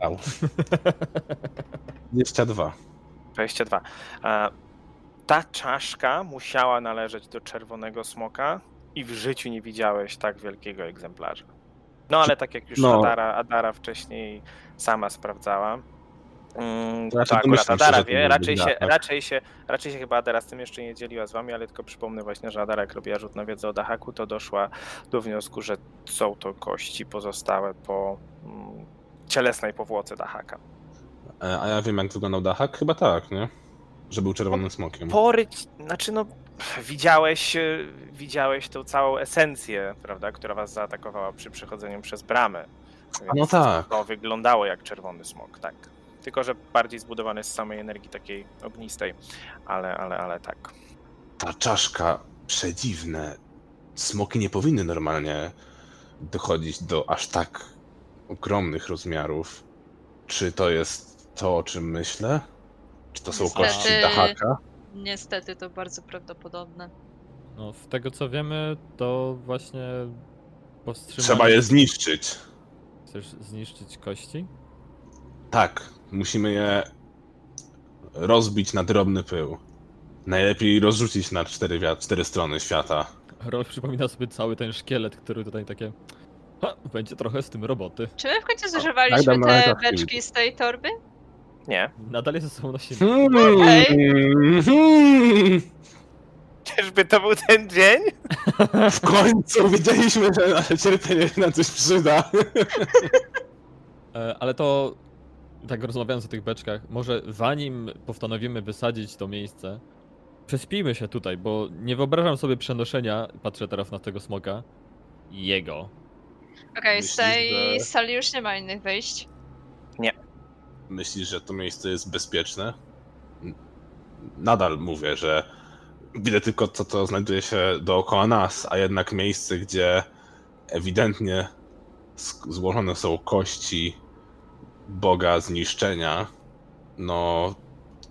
Au. *laughs* 22. 22. E, Ta czaszka musiała należeć do czerwonego smoka i w życiu nie widziałeś tak wielkiego egzemplarza. No ale tak jak już No. Adara, Adara wcześniej sama sprawdzała, mm, to Raczej akurat Adara wie, raczej się, Dahak. raczej, się, raczej się chyba Adara z tym jeszcze nie dzieliła z wami, ale tylko przypomnę właśnie, że Adara jak robiła rzut na wiedzę o Dahaku, to doszła do wniosku, że są to kości pozostałe po mm, cielesnej powłoce Dahaka. E, A ja wiem, jak wyglądał Dahak? Chyba tak, nie? Że był czerwonym smokiem. poryć, znaczy no widziałeś, e, widziałeś tą całą esencję, prawda, która was zaatakowała przy przechodzeniu przez bramę. no Więc tak. To wyglądało jak czerwony smok, tak. Tylko, że bardziej zbudowany z samej energii takiej ognistej, ale, ale, ale tak. Ta czaszka, przedziwne. Smoki nie powinny normalnie dochodzić do aż tak ogromnych rozmiarów. Czy to jest to, o czym myślę? Czy to są Niestety- kości Dahaka? Niestety to bardzo prawdopodobne. No, z tego co wiemy, to właśnie powstrzymanie... Trzeba je zniszczyć. Chcesz zniszczyć kości? Tak, musimy je rozbić na drobny pył. Najlepiej rozrzucić na cztery, cztery strony świata. Rolf przypomina sobie cały ten szkielet, który tutaj takie... Ha, będzie trochę z tym roboty. Czy my w końcu tak, zużywaliśmy dam te beczki z tej torby? Nie. Nadal je ze sobą. Hmm, hmm. Czyżby to był ten dzień? W końcu wiedzieliśmy, że nasze cierpienie się na coś przyda. E, Ale to, tak rozmawiając o tych beczkach, może zanim postanowimy wysadzić to miejsce, prześpijmy się tutaj, bo nie wyobrażam sobie przenoszenia, patrzę teraz na tego smoka, jego. Okej, z Myślisz, tej że- sali już nie ma innych wyjść. Myślisz, że to miejsce jest bezpieczne? Nadal mówię, że widzę tylko to, co znajduje się dookoła nas, a jednak miejsce, gdzie ewidentnie złożone są kości boga zniszczenia, no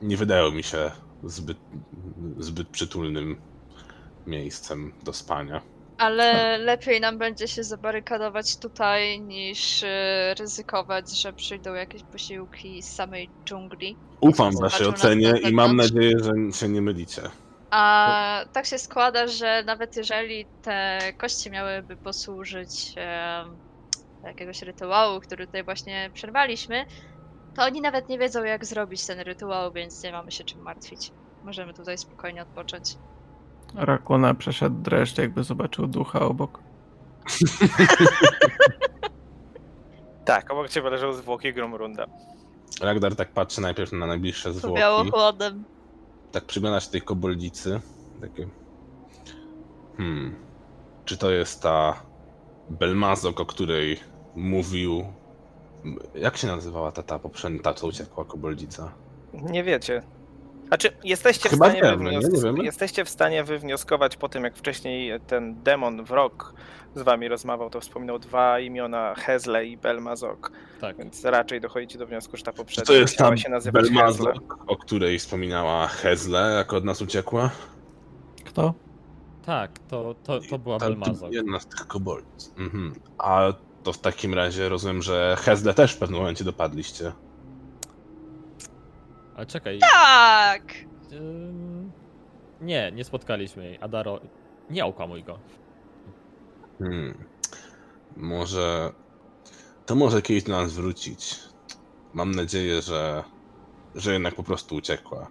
nie wydają mi się zbyt, zbyt przytulnym miejscem do spania. Ale lepiej nam będzie się zabarykadować tutaj, niż e, ryzykować, że przyjdą jakieś posiłki z samej dżungli. Ufam waszej ocenie i mam nadzieję, że się nie mylicie. A tak się składa, że nawet jeżeli te kości miałyby posłużyć do jakiegoś rytuału, który tutaj właśnie przerwaliśmy, to oni nawet nie wiedzą, jak zrobić ten rytuał, więc nie mamy się czym martwić. Możemy tutaj spokojnie odpocząć. Rakuna przeszedł dreszcz, jakby zobaczył ducha obok. *laughs* Tak, obok ciebie leżą zwłoki Gromrunda. Ragdar tak patrzy najpierw na najbliższe zwłoki. chłodem. tak przygląda się tej koboldzicy. Takie. Hmm. Czy to jest ta Belmazok, o której mówił. Jak się nazywała ta, ta poprzednia, ta co uciekła koboldzica? Nie wiecie. Znaczy, jesteście w stanie wiemy, nie? wywnios- Nie jesteście w stanie wywnioskować po tym, jak wcześniej ten demon wrog z wami rozmawiał, to wspominał dwa imiona Hezle i Belmazok, Tak. więc raczej dochodzicie do wniosku, że ta poprzednia to jest ta się nazywać Hezle. Belmazok, o której wspominała Hezle, jak od nas uciekła? Kto? Tak, to, to, to była Ta- Belmazok. Jedna z tych koboldzic. Mhm. A to w takim razie rozumiem, że Hezle też w pewnym momencie dopadliście. Ale czekaj. Tak! ym, Nie, nie spotkaliśmy jej. Adaro, nie okłamuj go. Hmm. Może. To może kiedyś do nas wrócić. Mam nadzieję, że. że jednak po prostu uciekła.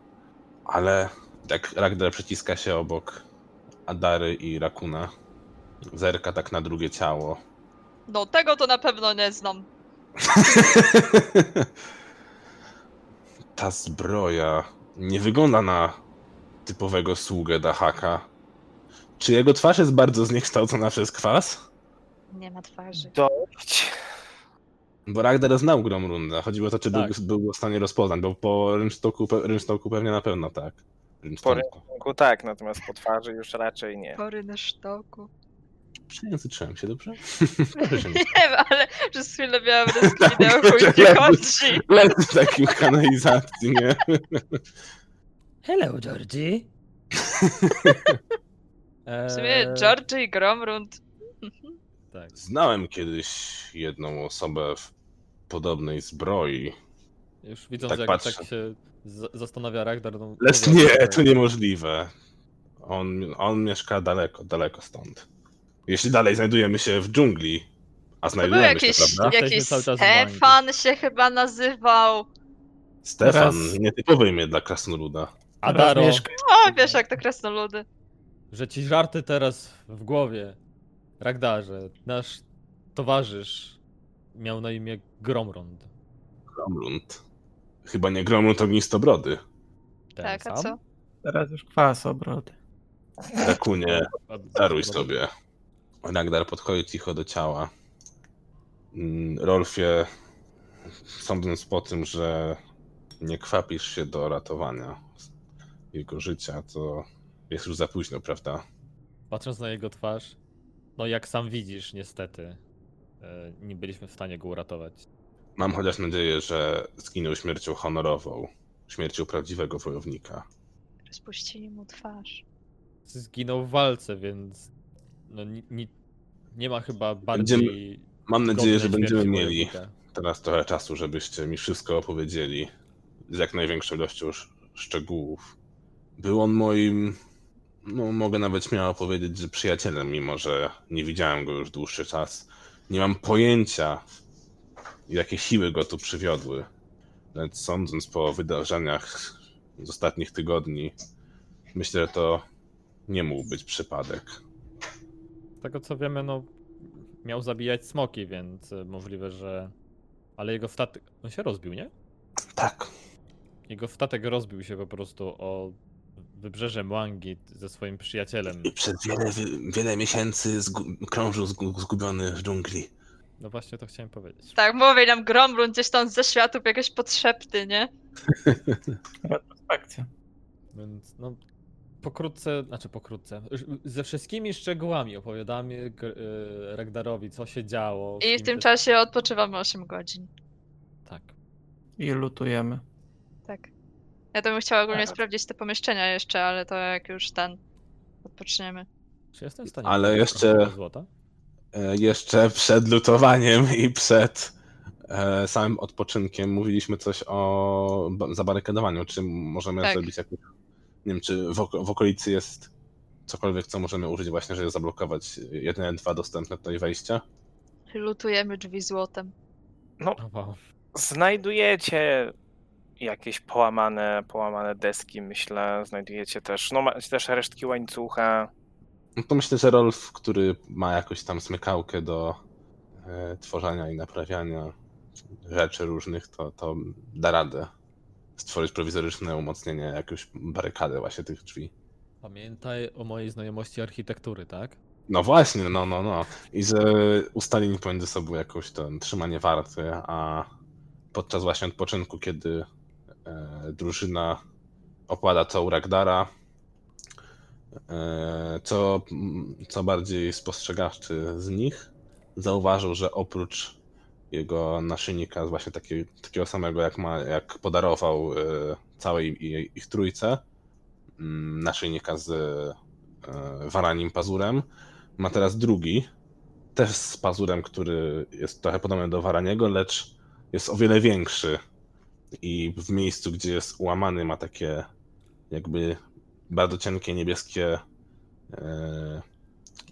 Ale jak Ragnar przyciska się obok Adary i Rakuna, zerka tak na drugie ciało. No tego to na pewno nie znam. *laughs* Ta zbroja nie wygląda na typowego sługę Dahaka. Czy jego twarz jest bardzo zniekształcona przez kwas? Nie ma twarzy. Dość. Bo Ragnar znał Gromrunda. Chodziło o to, czy Tak. był, był w stanie rozpoznać, bo po rynsztoku, rynsztoku pewnie na pewno tak. Po Rynsztoku. tak, natomiast po twarzy już raczej nie. Pory na sztoku. Przejęzyczyłem się, dobrze? *laughs* Nie. Wiem, ale przez chwilę miałam rozkminę o chuj mi chodzi. Lecę w takim kanalizacji, nie? *laughs* Hello, Georgie. *laughs* W sumie Georgie i Gromrund. Tak. Znałem kiedyś jedną osobę w podobnej zbroi. Już widząc, Tak jak patrzę. tak się zastanawia Ragnar, no, Lecz nie, to niemożliwe. On, on mieszka daleko, daleko stąd. Jeśli dalej znajdujemy się w dżungli, a znajdujemy jakiś, się, prawda? Jakiś. Stefan się chyba nazywał. Stefan, Teraz- nietypowe imię dla krasnoluda. Adaro, O, wiesz jak to krasnoludy. że ci żarty teraz w głowie. Ragdarze, nasz towarzysz miał na imię Gromrond. Gromlund. Chyba nie Gromlund ognistobrody. Ten Tak, a sam? co? Teraz już kwas obrody. Rakunie, daruj sobie. Ragnar podchodzi cicho do ciała. Mm, Rolfie, sądząc po tym, że nie kwapisz się do ratowania jego życia, to jest już za późno, prawda? Patrząc na jego twarz, no jak sam widzisz, niestety, e, nie byliśmy w stanie go uratować. Mam chociaż nadzieję, że zginął śmiercią honorową, śmiercią prawdziwego wojownika. Rozpuścili mu twarz. Zginął w walce, więc no, ni, ni, nie ma chyba bardziej. Mam nadzieję, że będziemy mieli teraz trochę czasu, żebyście mi wszystko opowiedzieli z jak największą ilością sz- szczegółów. Był on moim, no mogę nawet śmiało powiedzieć, że przyjacielem, mimo że nie widziałem go już dłuższy czas. Nie mam pojęcia, jakie siły go tu przywiodły. Lecz sądząc po wydarzeniach z ostatnich tygodni, myślę, że to nie mógł być przypadek. Z tego co wiemy, no miał zabijać smoki, więc e, możliwe, że. Ale jego statek. On się rozbił, nie? Tak, Jego statek rozbił się po prostu o wybrzeże Mwangi ze swoim przyjacielem. i przez wiele, wiele miesięcy zgu- krążył zgu- zgubiony w dżungli. No właśnie to chciałem powiedzieć. Tak, mówi nam Gromrund gdzieś tam ze światów jakieś podszepty, nie? Retrospekcja. Więc no. Pokrótce, znaczy pokrótce, ze wszystkimi szczegółami opowiadamy Gr- y, Ragdarowi, co się działo. I w tym czasie odpoczywamy 8 godzin. Tak. I lutujemy. Tak. Ja to bym chciała ogólnie Tak. sprawdzić te pomieszczenia jeszcze, ale to jak już ten odpoczniemy. Czy jestem w stanie Ale jeszcze- złota? E, Jeszcze przed lutowaniem i przed e, samym odpoczynkiem mówiliśmy coś o ba- zabarykadowaniu. Czy możemy Tak. zrobić jakieś. Nie wiem, czy w, w okolicy jest cokolwiek, co możemy użyć właśnie, żeby zablokować jedyne dwa dostępne tutaj wejścia? Lutujemy drzwi złotem. No, znajdujecie jakieś połamane, połamane deski, myślę. Znajdujecie też, no macie też resztki łańcucha. No to myślę, że Rolf, który ma jakąś tam smykałkę do e, tworzenia i naprawiania rzeczy różnych, to, to da radę stworzyć prowizoryczne umocnienie, jakąś barykadę właśnie tych drzwi. Pamiętaj o mojej znajomości architektury, tak? No właśnie, no, no, no. I że ustalili pomiędzy sobą jakąś to trzymanie warty, a podczas właśnie odpoczynku, kiedy e, drużyna opłada całą Ragdara, e, co, co bardziej spostrzegawczy z nich zauważył, że oprócz jego naszyjnika, właśnie taki, takiego samego jak, ma, jak podarował e, całej ich, ich trójce, mm, naszyjnika z e, waranim pazurem, ma teraz drugi, też z pazurem, który jest trochę podobny do Waraniego, lecz jest o wiele większy. I w miejscu, gdzie jest ułamany, ma takie jakby bardzo cienkie niebieskie e,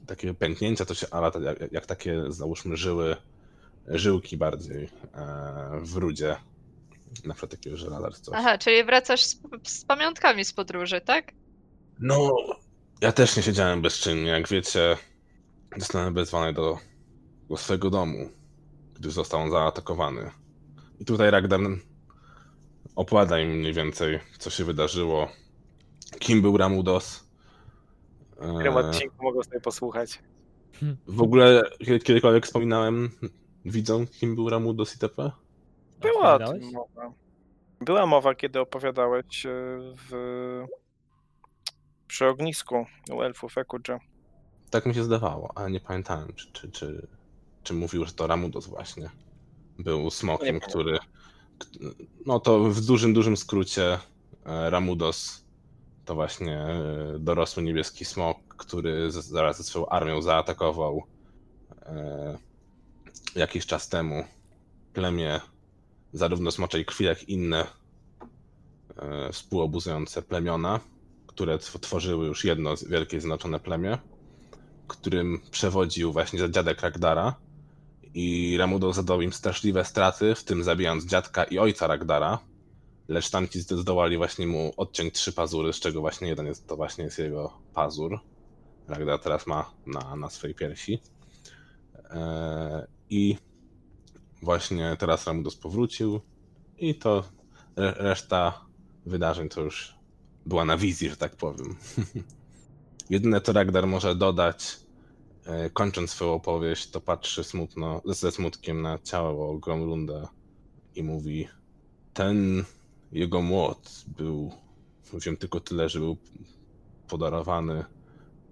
takie pęknięcia, to się, to jak, jak takie załóżmy żyły, żyłki bardziej e, w rudzie. Na przykład takiego żelaza czy coś. Aha, czyli wracasz z, z pamiątkami z podróży, tak? No, ja też nie siedziałem bezczynnie. Jak wiecie, zostałem wezwany do, do swojego domu, gdy został on zaatakowany. I tutaj Ragnar opowiada im mniej więcej, co się wydarzyło, kim był Ramudos. W tym E, odcinku mogą sobie posłuchać. w ogóle kiedy- kiedykolwiek wspominałem widzą, kim był Ramudos itp.? Była o Opowiadałeś? tym mowa. Była mowa, kiedy opowiadałeś e, w... przy ognisku u elfów Ekudże. Tak mi się zdawało, ale nie pamiętałem, czy, czy, czy, czy mówił, że to Ramudos właśnie był smokiem, który. No to w dużym, dużym skrócie e, Ramudos to właśnie e, dorosły niebieski smok, który zaraz ze swoją armią zaatakował jakiś czas temu plemię zarówno smoczej krwi, jak inne e, współobuzujące plemiona, które tw- tworzyły już jedno wielkie zjednoczone plemię którym przewodził właśnie dziadek Ragdara. I Ramudo zadał im straszliwe straty, w tym zabijając dziadka i ojca Ragdara. Lecz tamci zdołali właśnie mu odciąć trzy pazury, z czego właśnie jeden jest, to właśnie jest jego pazur. Ragdar teraz ma na, na swojej piersi. I właśnie teraz Ramudos powrócił i to re- reszta wydarzeń to już była na wizji, że tak powiem. *laughs* Jedyne co Ragnar może dodać, e, kończąc swoją opowieść, to patrzy smutno, ze smutkiem na ciało Gromlunda i mówi: Ten jego młot był, wiem tylko tyle, że był podarowany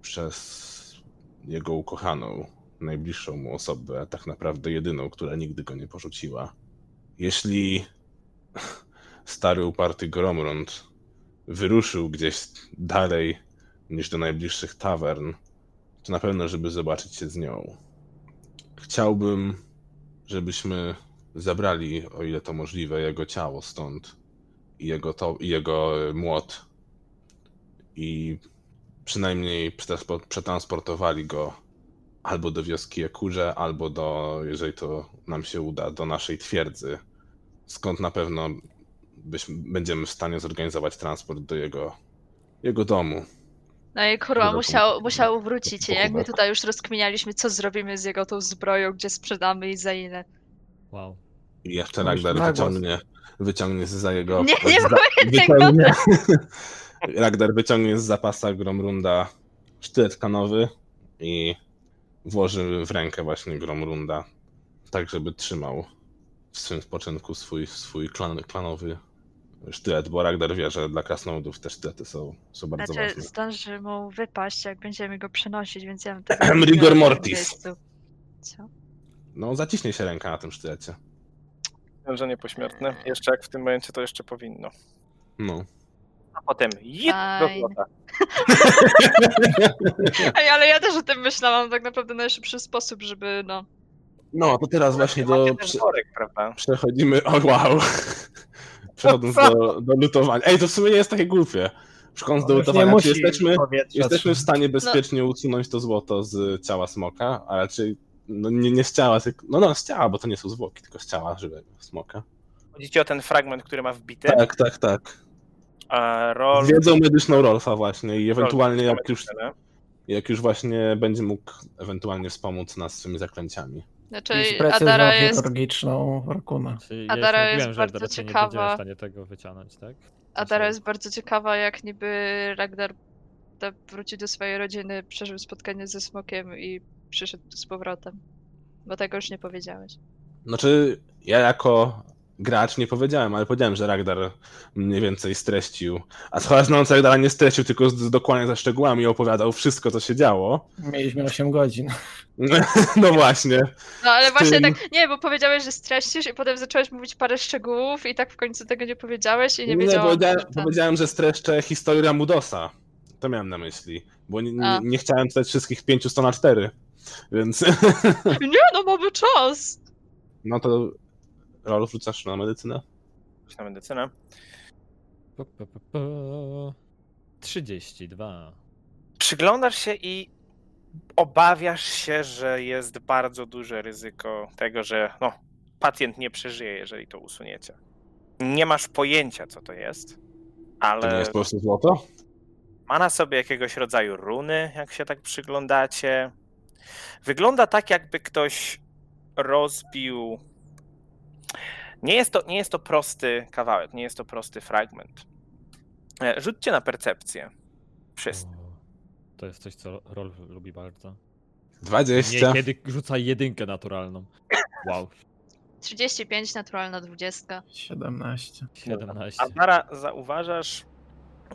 przez jego ukochaną, najbliższą mu osobę, a tak naprawdę jedyną, która nigdy go nie porzuciła. Jeśli *laughs* stary, uparty Gromlund wyruszył gdzieś dalej niż do najbliższych tawern, to na pewno, żeby zobaczyć się z nią. Chciałbym, żebyśmy zabrali, o ile to możliwe, jego ciało stąd i jego, to, i jego e, młot i przynajmniej przetranspor- przetransportowali go albo do wioski Ekurze, albo do, jeżeli to nam się uda, do naszej twierdzy, skąd na pewno byśmy, będziemy w stanie zorganizować transport do jego, jego domu. No i kurwa, musiał, musiał wrócić. jak my tutaj już rozkminialiśmy, co zrobimy z jego tą zbroją, gdzie sprzedamy i za ile. Wow. I jeszcze Ragnar wyciągnie, wyciągnie za jego. Nie, nie za, mówię tego. wyciągnie, *laughs* Ragnar wyciągnie z zapasa Gromrunda sztylet kanowy i włoży w rękę właśnie Gromrunda, tak żeby trzymał w swym spoczynku swój, swój klan, klanowy sztylet, bo Ragnar wie, że dla krasnoludów te sztylety są, są bardzo Znaczy, ważne. zdąży mu wypaść, jak będziemy go przenosić, więc ja *clears throat* tego nie rigor mortis. Co? No, zaciśnie się ręka na tym sztylecie. Zwężenie pośmiertne. Jeszcze jak w tym momencie to jeszcze powinno. No. A potem jit do Fajne. *laughs* Ej, ale ja też o tym myślałam, tak naprawdę najszybszy sposób, żeby no... No, to teraz właśnie do... Prze worek, prawda? przechodzimy... O, wow! *laughs* Przechodząc do, do lutowania. Ej, to w sumie nie jest takie głupie. Przechodząc do nie lutowania, czy musi jesteśmy, jesteśmy w stanie bezpiecznie usunąć to złoto z ciała smoka, a raczej no, nie, nie z ciała, tylko... No, no, z ciała, bo to nie są zwłoki, tylko z ciała żywego smoka. Chodzi o ten fragment, który ma wbity. Tak, tak, tak. Z wiedzą medyczną Rolfa właśnie i ewentualnie roll- jak już, jak już właśnie będzie mógł ewentualnie wspomóc nas swymi zaklęciami. Znaczy, Adara jest... chirurgiczną Rakuna. Adara ja już jest bardzo nie ciekawa. będziemy w stanie tego wyciągnąć, tak? Adara jest bardzo ciekawa, jak niby Ragnar da- wróci do swojej rodziny, przeżył spotkanie ze smokiem i przyszedł z powrotem. Bo tego już nie powiedziałeś. Znaczy, ja jako gracz nie powiedziałem, ale powiedziałem, że Ragnar mniej więcej streścił. A chyba znając Ragdara nie streścił, tylko z, z dokładnie ze szczegółami opowiadał wszystko, co się działo. Mieliśmy 8 godzin. *laughs* No właśnie. No ale właśnie tym- tak, nie, bo powiedziałeś, że streścisz i potem zacząłeś mówić parę szczegółów i tak w końcu tego nie powiedziałeś i nie wiedziałam. powiedziałem, że ten- powiedziałem, że streszczę historię Mudosa. To miałem na myśli, bo nie, nie, nie chciałem czytać wszystkich 500 na 4, więc *laughs* Nie, no mamy czas! no to Rolf rzucasz na medycynę? Na medycynę. Pa, pa, pa, pa. 32. Przyglądasz się i obawiasz się, że jest bardzo duże ryzyko tego, że no, pacjent nie przeżyje, jeżeli to usuniecie. Nie masz pojęcia, co to jest, To nie ale jest po prostu złoto? ma na sobie jakiegoś rodzaju runy, jak się tak przyglądacie. Wygląda tak, jakby ktoś rozbił. Nie jest to, nie jest to prosty kawałek, nie jest to prosty fragment. E, Rzućcie na percepcję. Wszyscy. To jest coś, co Rolf lubi bardzo. Nie, 20. kiedy rzuca jedynkę naturalną. Wow, 35, naturalna 20. 17. 17. Azara, zauważasz,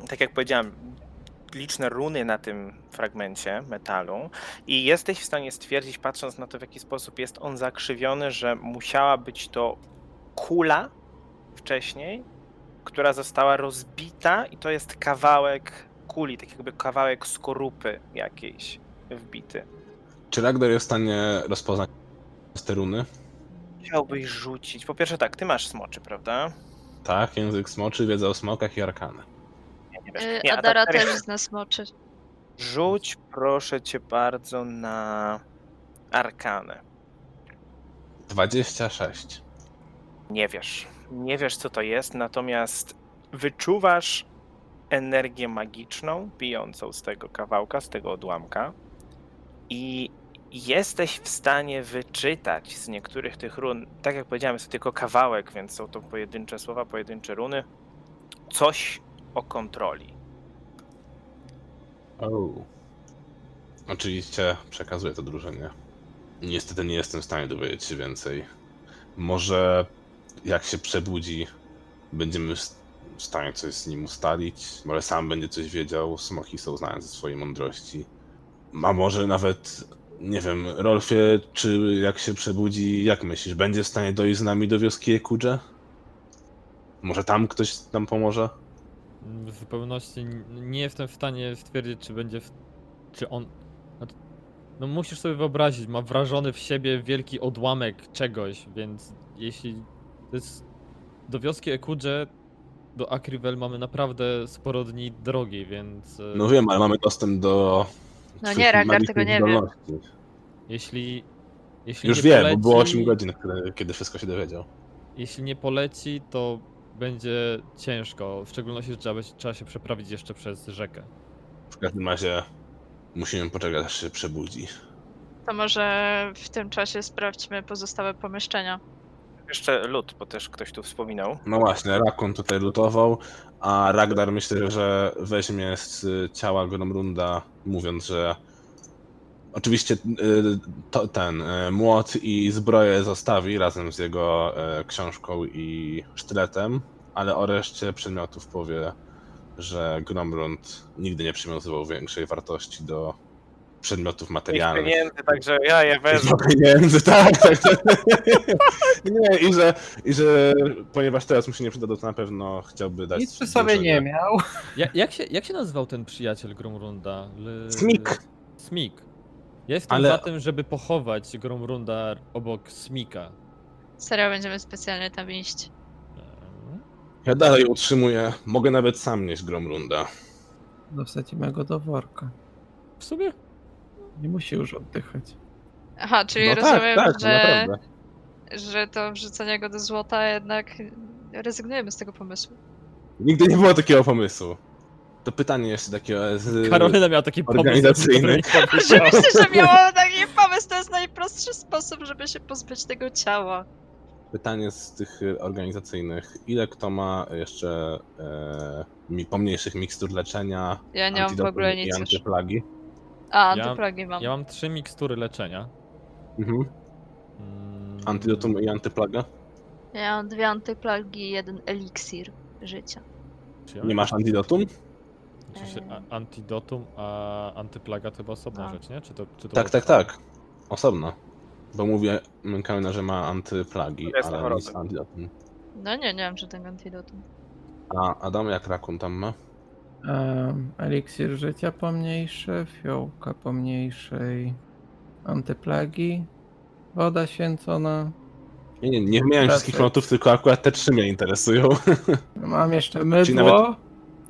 tak jak powiedziałem, liczne runy na tym fragmencie metalu i jesteś w stanie stwierdzić, patrząc na to, w jaki sposób jest on zakrzywiony, że musiała być to kula wcześniej, która została rozbita i to jest kawałek kuli, tak jakby kawałek skorupy jakiejś wbity. Czy Ragnar jest w stanie rozpoznać te runy? Chciałbyś rzucić. Po pierwsze tak, ty masz smoczy, prawda? Tak, język smoczy, wiedza o smokach i arkany. Nie wiesz. Yy, Nie, a Adara też zna smoczy. Rzuć proszę cię bardzo na arkanę. 26. Nie wiesz. Nie wiesz co to jest, natomiast wyczuwasz energię magiczną bijącą z tego kawałka, z tego odłamka i jesteś w stanie wyczytać z niektórych tych run, tak jak powiedziałem, jest to tylko kawałek, więc są to pojedyncze słowa, pojedyncze runy, coś o kontroli. Oh. Oczywiście przekazuję to drużynie. Niestety nie jestem w stanie dowiedzieć się więcej. Może jak się przebudzi, będziemy w stanie coś z nim ustalić. Może sam będzie coś wiedział. Smoki są znane ze swojej mądrości. A może nawet, nie wiem, Rolfie, czy jak się przebudzi, jak myślisz, będzie w stanie dojść z nami do wioski Ekudże? Może tam ktoś nam pomoże? W zupełności nie jestem w stanie stwierdzić, czy będzie. W... Czy on. No, to- no musisz sobie wyobrazić, ma wrażony w siebie wielki odłamek czegoś, więc jeśli. To jest. Do wioski Ekudże, do Akrivel mamy naprawdę sporo dni drogi, więc. e, No wiem, ale mamy dostęp do. No nie, Ragnar tego nie wie. zdolności. Jeśli. Jeśli Już nie wiem, poleci, bo było 8 godzin, kiedy, kiedy wszystko się dowiedział. Jeśli nie poleci, to będzie ciężko. W szczególności, że trzeba, będzie- trzeba się przeprawić jeszcze przez rzekę. W każdym razie musimy poczekać, aż się przebudzi. To może w tym czasie sprawdźmy pozostałe pomieszczenia. Jeszcze lód, bo też ktoś tu wspominał. No właśnie, Rakun tutaj lutował, a Ragnar myślę, że weźmie z ciała Gromrunda, mówiąc, że oczywiście y, to, ten y, młot i zbroję zostawi razem z jego y, książką i sztyletem, ale o reszcie przedmiotów powie, że Gromrund nigdy nie przywiązywał większej wartości do przedmiotów materialnych. pieniędzy, także ja je wezmę. Do pieniędzy, tak, tak. tak. *laughs* Nie, i że, i że ponieważ teraz mu się nie przyda, to na pewno chciałby dać. Nic przy sobie nie miał. Ja, jak, się, jak się nazywał ten przyjaciel Gromrunda? L- Smik. Smik. Ja jestem Ale- za tym, żeby pochować Gromrunda obok Smika. Serio, będziemy specjalnie tam iść. Ehm, Ja dalej utrzymuję, mogę nawet sam nieść Gromrunda. No wsadzimy go do worka. W sumie? Nie musi już oddychać. Aha, czyli No rozumiem, tak, tak, że, naprawdę. że to wrzucenie go do złota jednak rezygnujemy z tego pomysłu. Nigdy nie było takiego pomysłu. To pytanie jeszcze takiego z... Karolyna miała taki pomysł. organizacyjny. Oczywiście, *laughs* że miałam taki pomysł, to jest najprostszy sposób, żeby się pozbyć tego ciała. Pytanie z tych y, organizacyjnych. Ile kto ma jeszcze e, mi, pomniejszych mikstur leczenia, Ja nie mam w ogóle i nic już. antyplagi? A, Ja- antyplagi mam. Ja mam trzy mikstury leczenia. Mhm. Mm, Antidotum i antyplaga? Ja mam dwie antyplagi i jeden eliksir życia. ja Nie masz antidotum? Czy się, Eee. a, antidotum, a antyplaga to chyba osobna No. rzecz, nie? Czy to, czy to Tak, tak, tak. Osobno. Bo mówię Mękałina, że ma antyplagi, To jest ale choroba. nic antidotum. No nie, nie mam żadnego antidotum. A Adam jak rakun tam ma? Um, eliksir życia pomniejszy, fiołka pomniejszej, antyplagi, woda święcona. Nie, nie, nie Raczej. wszystkich notów, tylko akurat te trzy mnie interesują. Mam jeszcze mydło, nawet-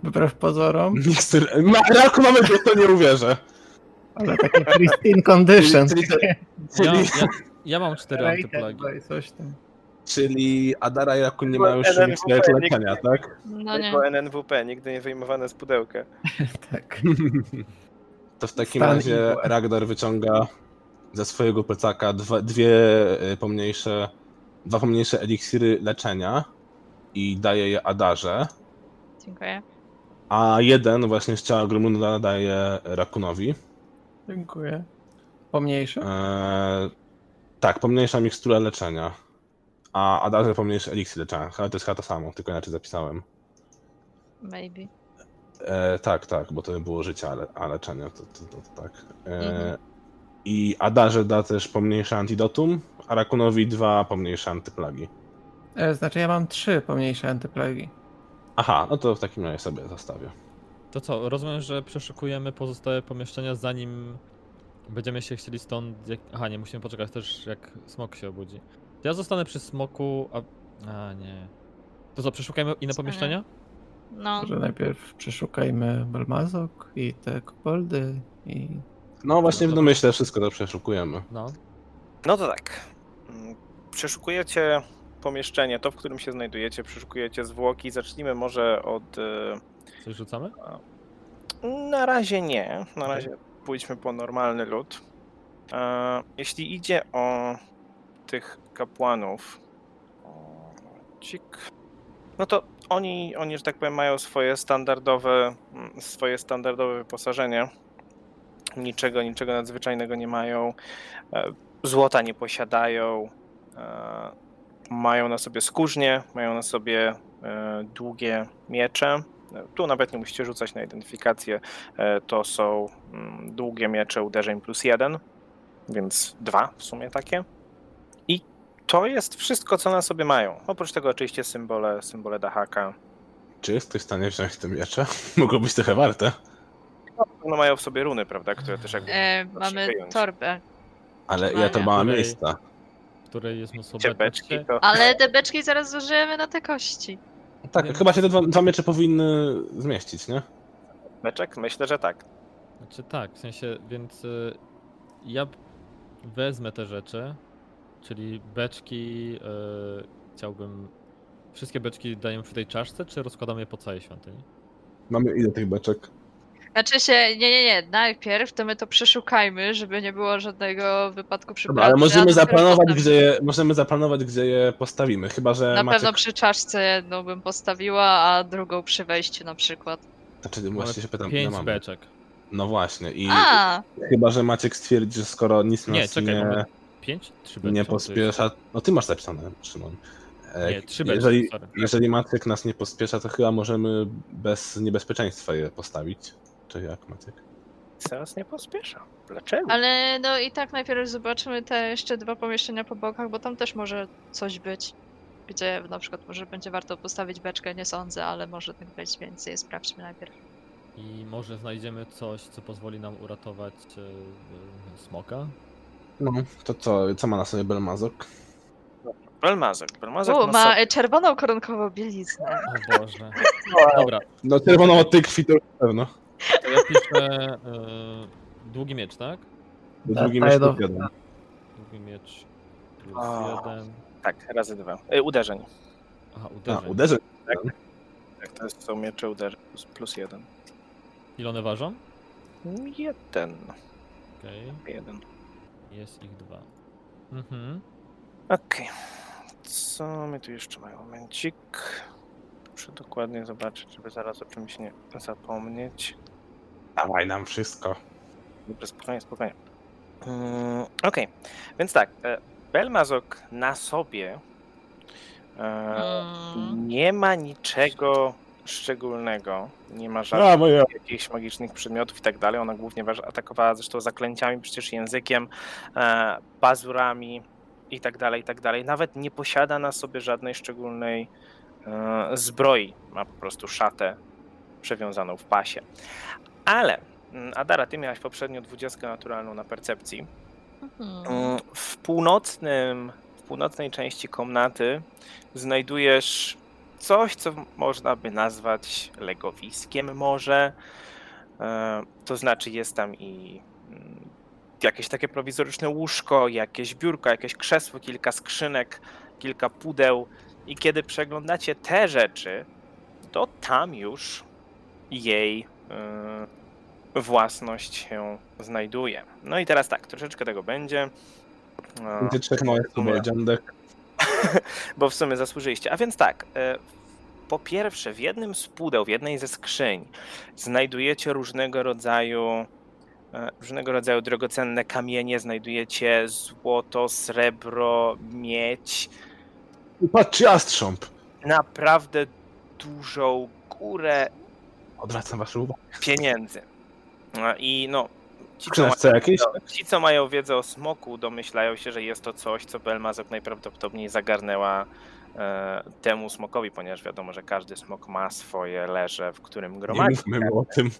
wbrew pozorom, Mikstur... Ma, raku mamy, to, to nie uwierzę. ale takie pristine condition. Czyli- czyli- Ja, ja, ja mam cztery antyplagi. coś tam. czyli Adara i Rakun nie mają już nikt- leczenia, tak? No nie. Tylko NNWP, nigdy nie wyjmowane z pudełka. *laughs* Tak. *laughs* To w takim Stan razie. Ragnar wyciąga ze swojego plecaka dwa, dwie y, pomniejsze, dwa pomniejsze eliksiry leczenia i daje je Adarze, Dziękuję. A jeden właśnie z ciała Grumunda daje Rakunowi. Dziękuję. Pomniejszy? Eee, tak, pomniejsza mikstura leczenia. A Adarze pomniejszy eliksir leczenia. Ale to jest chyba to samo, tylko inaczej zapisałem. Maybe. E, tak, tak, bo to było życie, ale, a leczenie to, to, to, to tak. E, Mhm. I Adarze da też pomniejsze antidotum, a Rakunowi dwa pomniejsze antyplagi. E, Znaczy ja mam trzy pomniejsze antyplagi. Aha, no to w takim razie sobie zostawię. To co, rozumiem, że przeszukujemy pozostałe pomieszczenia zanim będziemy się chcieli stąd... Jak... Aha, nie, musimy poczekać też jak smok się obudzi. Ja zostanę przy smoku, a... A, nie. To co, przeszukajmy inne pomieszczenia? No, Może najpierw przeszukajmy Belmazok i te koboldy i... No właśnie w domyśle wszystko to przeszukujemy. No. No to tak. Mm, Przeszukujecie pomieszczenie, to w którym się znajdujecie, przeszukujecie zwłoki. Zacznijmy może od. e, Coś rzucamy? Na razie nie. Na razie pójdźmy po normalny lód. E, Jeśli idzie o tych kapłanów, cik, no to oni, oni, że tak powiem, mają swoje standardowe, mm, swoje standardowe wyposażenie. Niczego, niczego nadzwyczajnego nie mają. E, Złota nie posiadają. Mają na sobie skórznie, mają na sobie e, długie miecze. Tu nawet nie musicie rzucać na identyfikację. E, To są mm, długie miecze uderzeń plus jeden, więc dwa w sumie takie. I to jest wszystko, co na sobie mają. Oprócz tego oczywiście symbole, symbole Dahaka. Czy jest ktoś w stanie wziąć te miecze? *laughs* Mogło być trochę warte. No mają w sobie runy, prawda, które też jakby... e, mamy wyjąć. torbę. Ale ja to Której- miejsca. Której jest mnóstwo Cię beczki, to... Ale te beczki zaraz zużyjemy na te kości. Tak, chyba się te dwa, dwa miecze powinny zmieścić, nie? Beczek? Myślę, że tak. Znaczy tak, w sensie, więc y, ja wezmę te rzeczy, czyli beczki y, chciałbym... Wszystkie beczki dajemy w tej czaszce, czy rozkładamy je po całej świątyni? Mamy ile tych beczek? Znaczy się, nie, nie, nie, najpierw to my to przeszukajmy, żeby nie było żadnego wypadku przy Dobra, ale a możemy dopiero zaplanować, potem- gdzie je, możemy zaplanować, gdzie je postawimy. Chyba, że Na macie... pewno przy czaszce jedną bym postawiła, a drugą przy wejściu na przykład. Znaczy, Mamy właśnie się pytam, ile Pięć mamy. beczek. No właśnie, i A, chyba, że Maciek stwierdzi, że skoro nic Nie, nas czekaj, nie, mamy pięć? Trzy beczki. nie pospiesza... No ty masz zapisane, Szymon. E, Nie, trzy beczki, jeżeli, sorry. jeżeli Maciek nas nie pospiesza, to chyba możemy bez niebezpieczeństwa je postawić. Czy jak, Maciek? Zaraz nie pospiesza. Dlaczego? Ale no i tak najpierw zobaczymy te jeszcze dwa pomieszczenia po bokach, bo tam też może coś być. Gdzie na przykład może będzie warto postawić beczkę, nie sądzę, ale może tak być, więc je sprawdźmy najpierw. I może znajdziemy coś, co pozwoli nam uratować e, e, smoka? No, to co, co ma na sobie Belmazok? Belmazek. Belmazek U, ma ma sobie- czerwoną koronkową bieliznę. O Boże. *laughs* Dobra, No czerwoną od tej krwi to już na pewno. To ja piszę e, długi miecz, tak? Drugi Daję mecz do- jeden. Długi miecz plus O. jeden. Tak, razy dwa. E, uderzeń. Aha, A, uderzeń. uderzę. Tak, to jest- są miecze uderzeń. Plus, plus jeden. Ile one ważą? Jeden. Okej, Jeden. jest ich dwa. Mhm. Okej. Co my tu jeszcze mamy? Momencik. Muszę dokładnie zobaczyć, żeby zaraz o czymś nie zapomnieć. Dawaj nam wszystko. Dobra, spokojnie, spokojnie. Mm, Okej, więc tak. e, Belmazok na sobie e, Mm. nie ma niczego szczególnego. Nie ma żadnych A, moja. jakichś magicznych przedmiotów i tak dalej. Ona głównie waż- atakowała zresztą zaklęciami, przecież językiem, e, pazurami i tak dalej, i tak dalej. Nawet nie posiada na sobie żadnej szczególnej e, zbroi. Ma po prostu szatę przewiązaną w pasie. Ale, mm, Adara, ty miałaś poprzednio 20 naturalną na percepcji. Mhm. Mm, W północnym, w północnej części komnaty znajdujesz coś, co można by nazwać legowiskiem może. E, To znaczy jest tam i mm, jakieś takie prowizoryczne łóżko, jakieś biurko, jakieś krzesło, kilka skrzynek, kilka pudeł. I kiedy przeglądacie te rzeczy, to tam już jej własność się znajduje. No i teraz tak, troszeczkę tego będzie. E, Będzie trzech małych dziądek. *laughs* bo w sumie zasłużyliście. A więc tak, e, po pierwsze, w jednym z pudeł, w jednej ze skrzyń znajdujecie różnego rodzaju e, różnego rodzaju drogocenne kamienie, znajdujecie złoto, srebro, miedź, Patrzcie, jastrząb. naprawdę dużą górę Odwracam waszą uwagę. pieniędzy. E, I no, ci co, mają, jakiejś? ci, co mają wiedzę o smoku, domyślają się, że jest to coś, co Belmazok najprawdopodobniej zagarnęła e, temu smokowi, ponieważ wiadomo, że każdy smok ma swoje leże, w którym Nie gromadzi. mówmy mu o tym.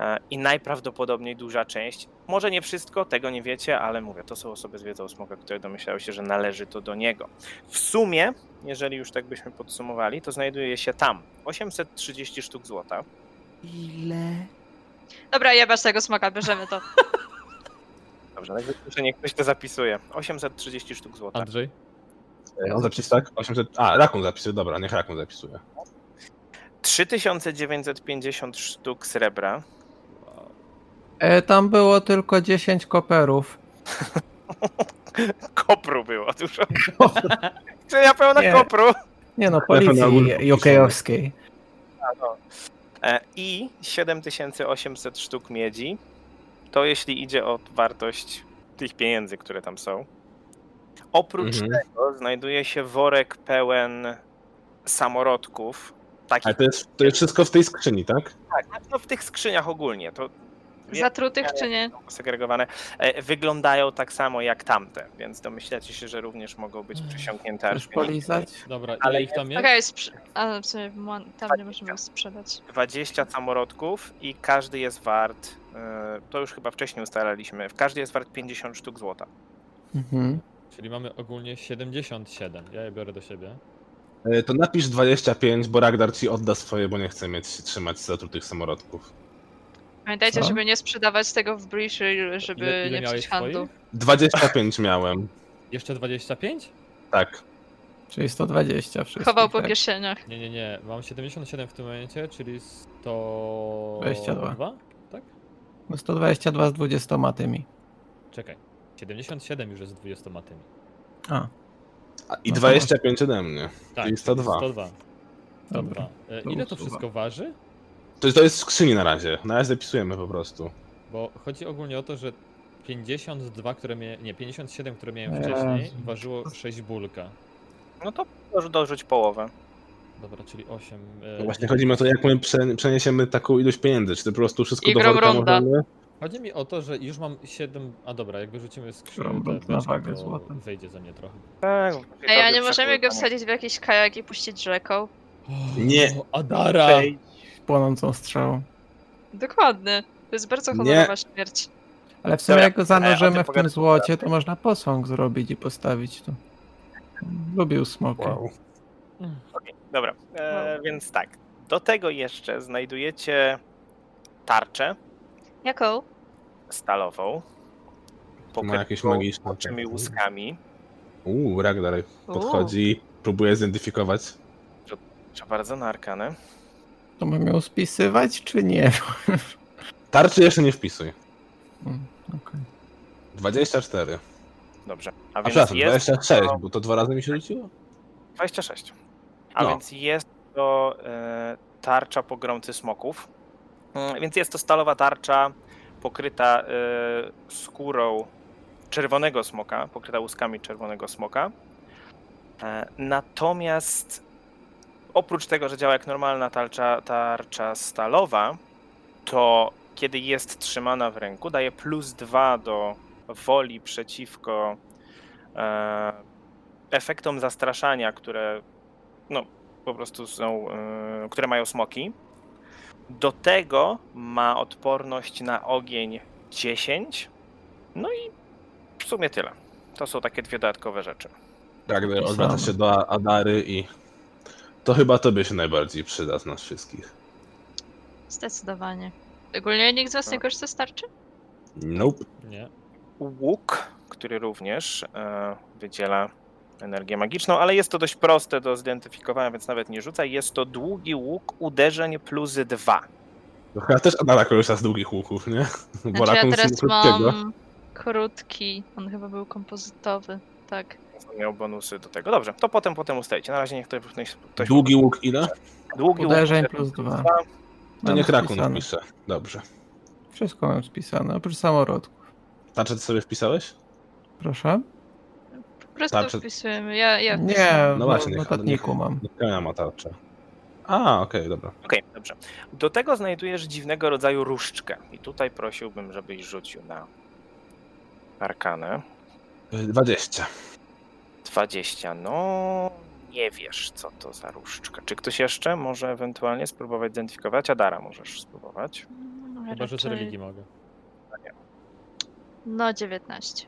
E, I najprawdopodobniej duża część, może nie wszystko, tego nie wiecie, ale mówię, to są osoby z wiedzą o smoka, które domyślają się, że należy to do niego. W sumie, jeżeli już tak byśmy podsumowali, to znajduje się tam 830 sztuk złota. Dobra, jebać tego smoka, bierzemy to. *laughs* Dobrze, najwyżej niech ktoś to zapisuje. 830 sztuk złota. Andrzej? E, On zapisał tak? 800... A, Rakun zapisuje, dobra, niech Rakun zapisuje. 3950 sztuk srebra. E, tam było tylko 10 koperów. *laughs* Kopru było dużo. *laughs* ja pełna Nie. kopru. Nie no, na policji górę UK-owskiej. E, I 7800 sztuk miedzi. To jeśli idzie o wartość tych pieniędzy, które tam są. Oprócz Mhm. tego znajduje się worek pełen samorodków. Takich, Ale to jest, to jest wszystko w tej skrzyni, tak? tak, no w tych skrzyniach ogólnie. To Zatrutych czy nie? segregowane, e, wyglądają tak samo jak tamte, więc domyślacie się, że również mogą być przesiąknięte Chcesz aż polizać? Dobra, Ale ile ich tam jest? Okej, sprze- a w sumie mo- tam nie możemy sprzedać. 20 samorodków i każdy jest wart, e, to już chyba wcześniej ustalaliśmy, każdy jest wart 50 sztuk złota. Mhm. Czyli mamy ogólnie 77. Ja je biorę do siebie. E, To napisz 25, bo Ragdar ci odda swoje, bo nie chce mieć trzymać zatrutych samorodków. Pamiętajcie, Co? żeby nie sprzedawać tego w Breach, żeby Ile, ile nie miałeś psuć handlu. swoich? 25 miałem. Jeszcze 25? Tak. Czyli 120 wszystkich. Chował po tak. kieszeniach. Nie, nie, nie. Mam 77 w tym momencie, czyli 100... 22. Tak? No 122 z 20 tymi. Czekaj. 77 już jest z 20 matymi. A, A- I No to 25 ode mnie. Tak, Czyli 102. 102. Dobra. 102. E, To Ile to wszystko waży? To, to jest w skrzyni na razie. Na razie zapisujemy po prostu. Bo chodzi ogólnie o to, że 52, które miałem, nie, 57, które miałem Jezu. wcześniej, ważyło 6 bulka. No to dorzu- dorzuć połowę. Dobra, czyli 8. No Właśnie chodzi mi o to, jak my prze- przeniesiemy taką ilość pieniędzy. Czy to po prostu wszystko do worka Gromrunda. możemy? Chodzi mi o to, że już mam 7. A dobra, jak wyrzucimy skrzynię, Rąbek na wagę to złota. wyjdzie ze mnie trochę. Tak. Ej, a nie możemy go wsadzić w jakiś kajak i puścić rzeką? Nie. O, Adara! Ej, Płonącą strzałą. Dokładnie. To jest bardzo Nie. honorowa śmierć. Ale w sumie Dobra, jak go zanurzymy w tym złocie, to można posąg zrobić i postawić tu. Lubił smoki. Wow. Okej, dobra, e, więc tak. Do tego jeszcze znajdujecie tarczę Jaką? stalową. Ma jakieś pokrytą magiczne. oczymi łuskami. Uuu, Ragnar podchodzi, próbuje zidentyfikować. Proszę bardzo, na arkanę. To mam ją spisywać, czy nie? Tarczy jeszcze nie wpisuj. Mm, okej. 24. Dobrze. A A więc przepraszam, jest 26, to bo to dwa razy mi się rzuciło? 26. A No. więc jest to e, tarcza pogromcy smoków. Mm, Więc jest to stalowa tarcza pokryta e, skórą czerwonego smoka, pokryta łuskami czerwonego smoka. E, natomiast oprócz tego, że działa jak normalna tarcza, tarcza stalowa, to kiedy jest trzymana w ręku, daje plus dwa do woli przeciwko e, efektom zastraszania, które no, po prostu są, e, które mają smoki. Do tego ma odporność na ogień 10. No i w sumie tyle. To są takie dwie dodatkowe rzeczy. Pisane. odwraca się do Adary i to chyba tobie się najbardziej przyda z nas wszystkich. Zdecydowanie. Ogólnie nikt z was nie No. korzysta z tarczy? Nope. Nie. Łuk, który również e, wydziela energię magiczną, ale jest to dość proste do zidentyfikowania, więc nawet nie rzucaj. Jest to długi łuk uderzeń plus 2. To chyba też Adara korzysta z długich łuków, nie? Bo Znaczy ja rakun teraz krótkiego. mam krótki. On chyba był kompozytowy. Tak. Miał bonusy do tego. Dobrze, to potem potem ustajcie. Na razie niech ktoś, ktoś, Długi łuk ile? długi łuk Uderzeń uderzeń plus dwa. To Mam niech rakun wpisze. Dobrze. Wszystko mam spisane, oprócz samorodków. Tarczę ty sobie wpisałeś? Proszę? Po prostu Tarczy- wpisujemy. Ja, ja Nie. No w właśnie, niech- notatniku mam. Niech ja ma tarczę. A, okej, dobra. Okej, dobrze. Do tego znajdujesz dziwnego rodzaju różdżkę. I tutaj prosiłbym, żebyś rzucił na arkanę. Y, 20. 20. No, nie wiesz, co to za różdżka. Czy ktoś jeszcze może ewentualnie spróbować zidentyfikować? Adara możesz spróbować. No, Chyba, że z raczej- religii mogę. No 19.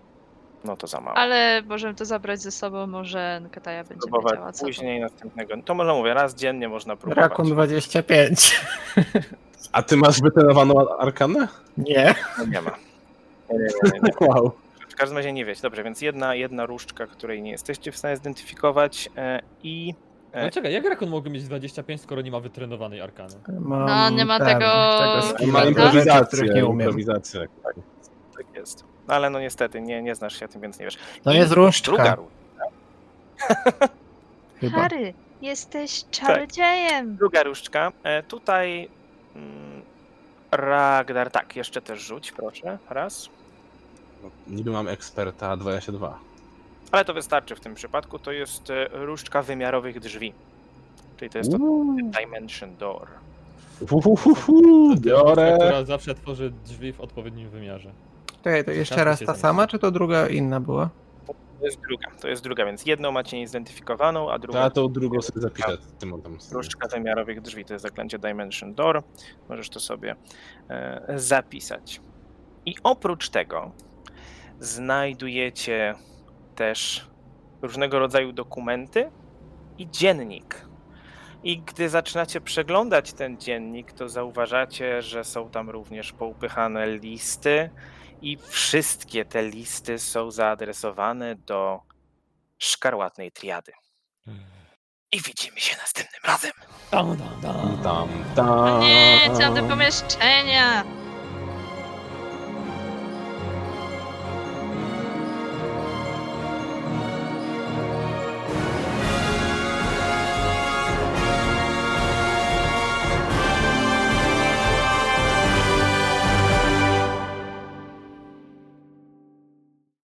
No to za mało. Ale możemy to zabrać ze sobą, może Kataja będzie wiedziała Próbować co to. później następnego. To może mówię, raz dziennie można próbować. Rakun 25. A ty masz wytrenowaną arkanę? Nie. No nie ma. Nie, nie, nie, nie. Wow. W każdym razie nie wiecie. Dobrze, więc jedna, jedna różdżka, której nie jesteście w stanie zidentyfikować e, i E. No czekaj, jak Rakun mógłby mieć 25, skoro nie ma wytrenowanej arkany? Mam No, nie ma ten, tego- skilla, Ma improwizację, których nie umiem. improwizację. tak jest. No ale no niestety, nie, nie znasz się tym, więc nie wiesz. To I jest Druga różdżka. *laughs* różdżka. Chyba. Harry, jesteś czarodziejem! Druga różdżka. E, tutaj mm, Ragnar, tak, jeszcze też rzuć, proszę, raz. Niby mam eksperta 22. Ale to wystarczy w tym przypadku. To jest e, różdżka wymiarowych drzwi. Czyli to jest to Uuu. Dimension Door. Uhuhuhu, biorę. Która zawsze tworzy drzwi w odpowiednim wymiarze. Czekaj, to jeszcze raz ta sama, czy to druga inna była? To jest druga, to jest druga, więc jedną macie niezidentyfikowaną, a drugą Ja tą drugą sobie zapiszę. Tym sobie. różdżka wymiarowych drzwi. To jest zaklęcie Dimension Door. Możesz to sobie e, zapisać. I oprócz tego znajdujecie też różnego rodzaju dokumenty i dziennik. I gdy zaczynacie przeglądać ten dziennik, to zauważacie, że są tam również poupychane listy, i wszystkie te listy są zaadresowane do szkarłatnej triady. I widzimy się następnym razem. Tam, tam, tam. Tam. O nie, chciałam do pomieszczenia!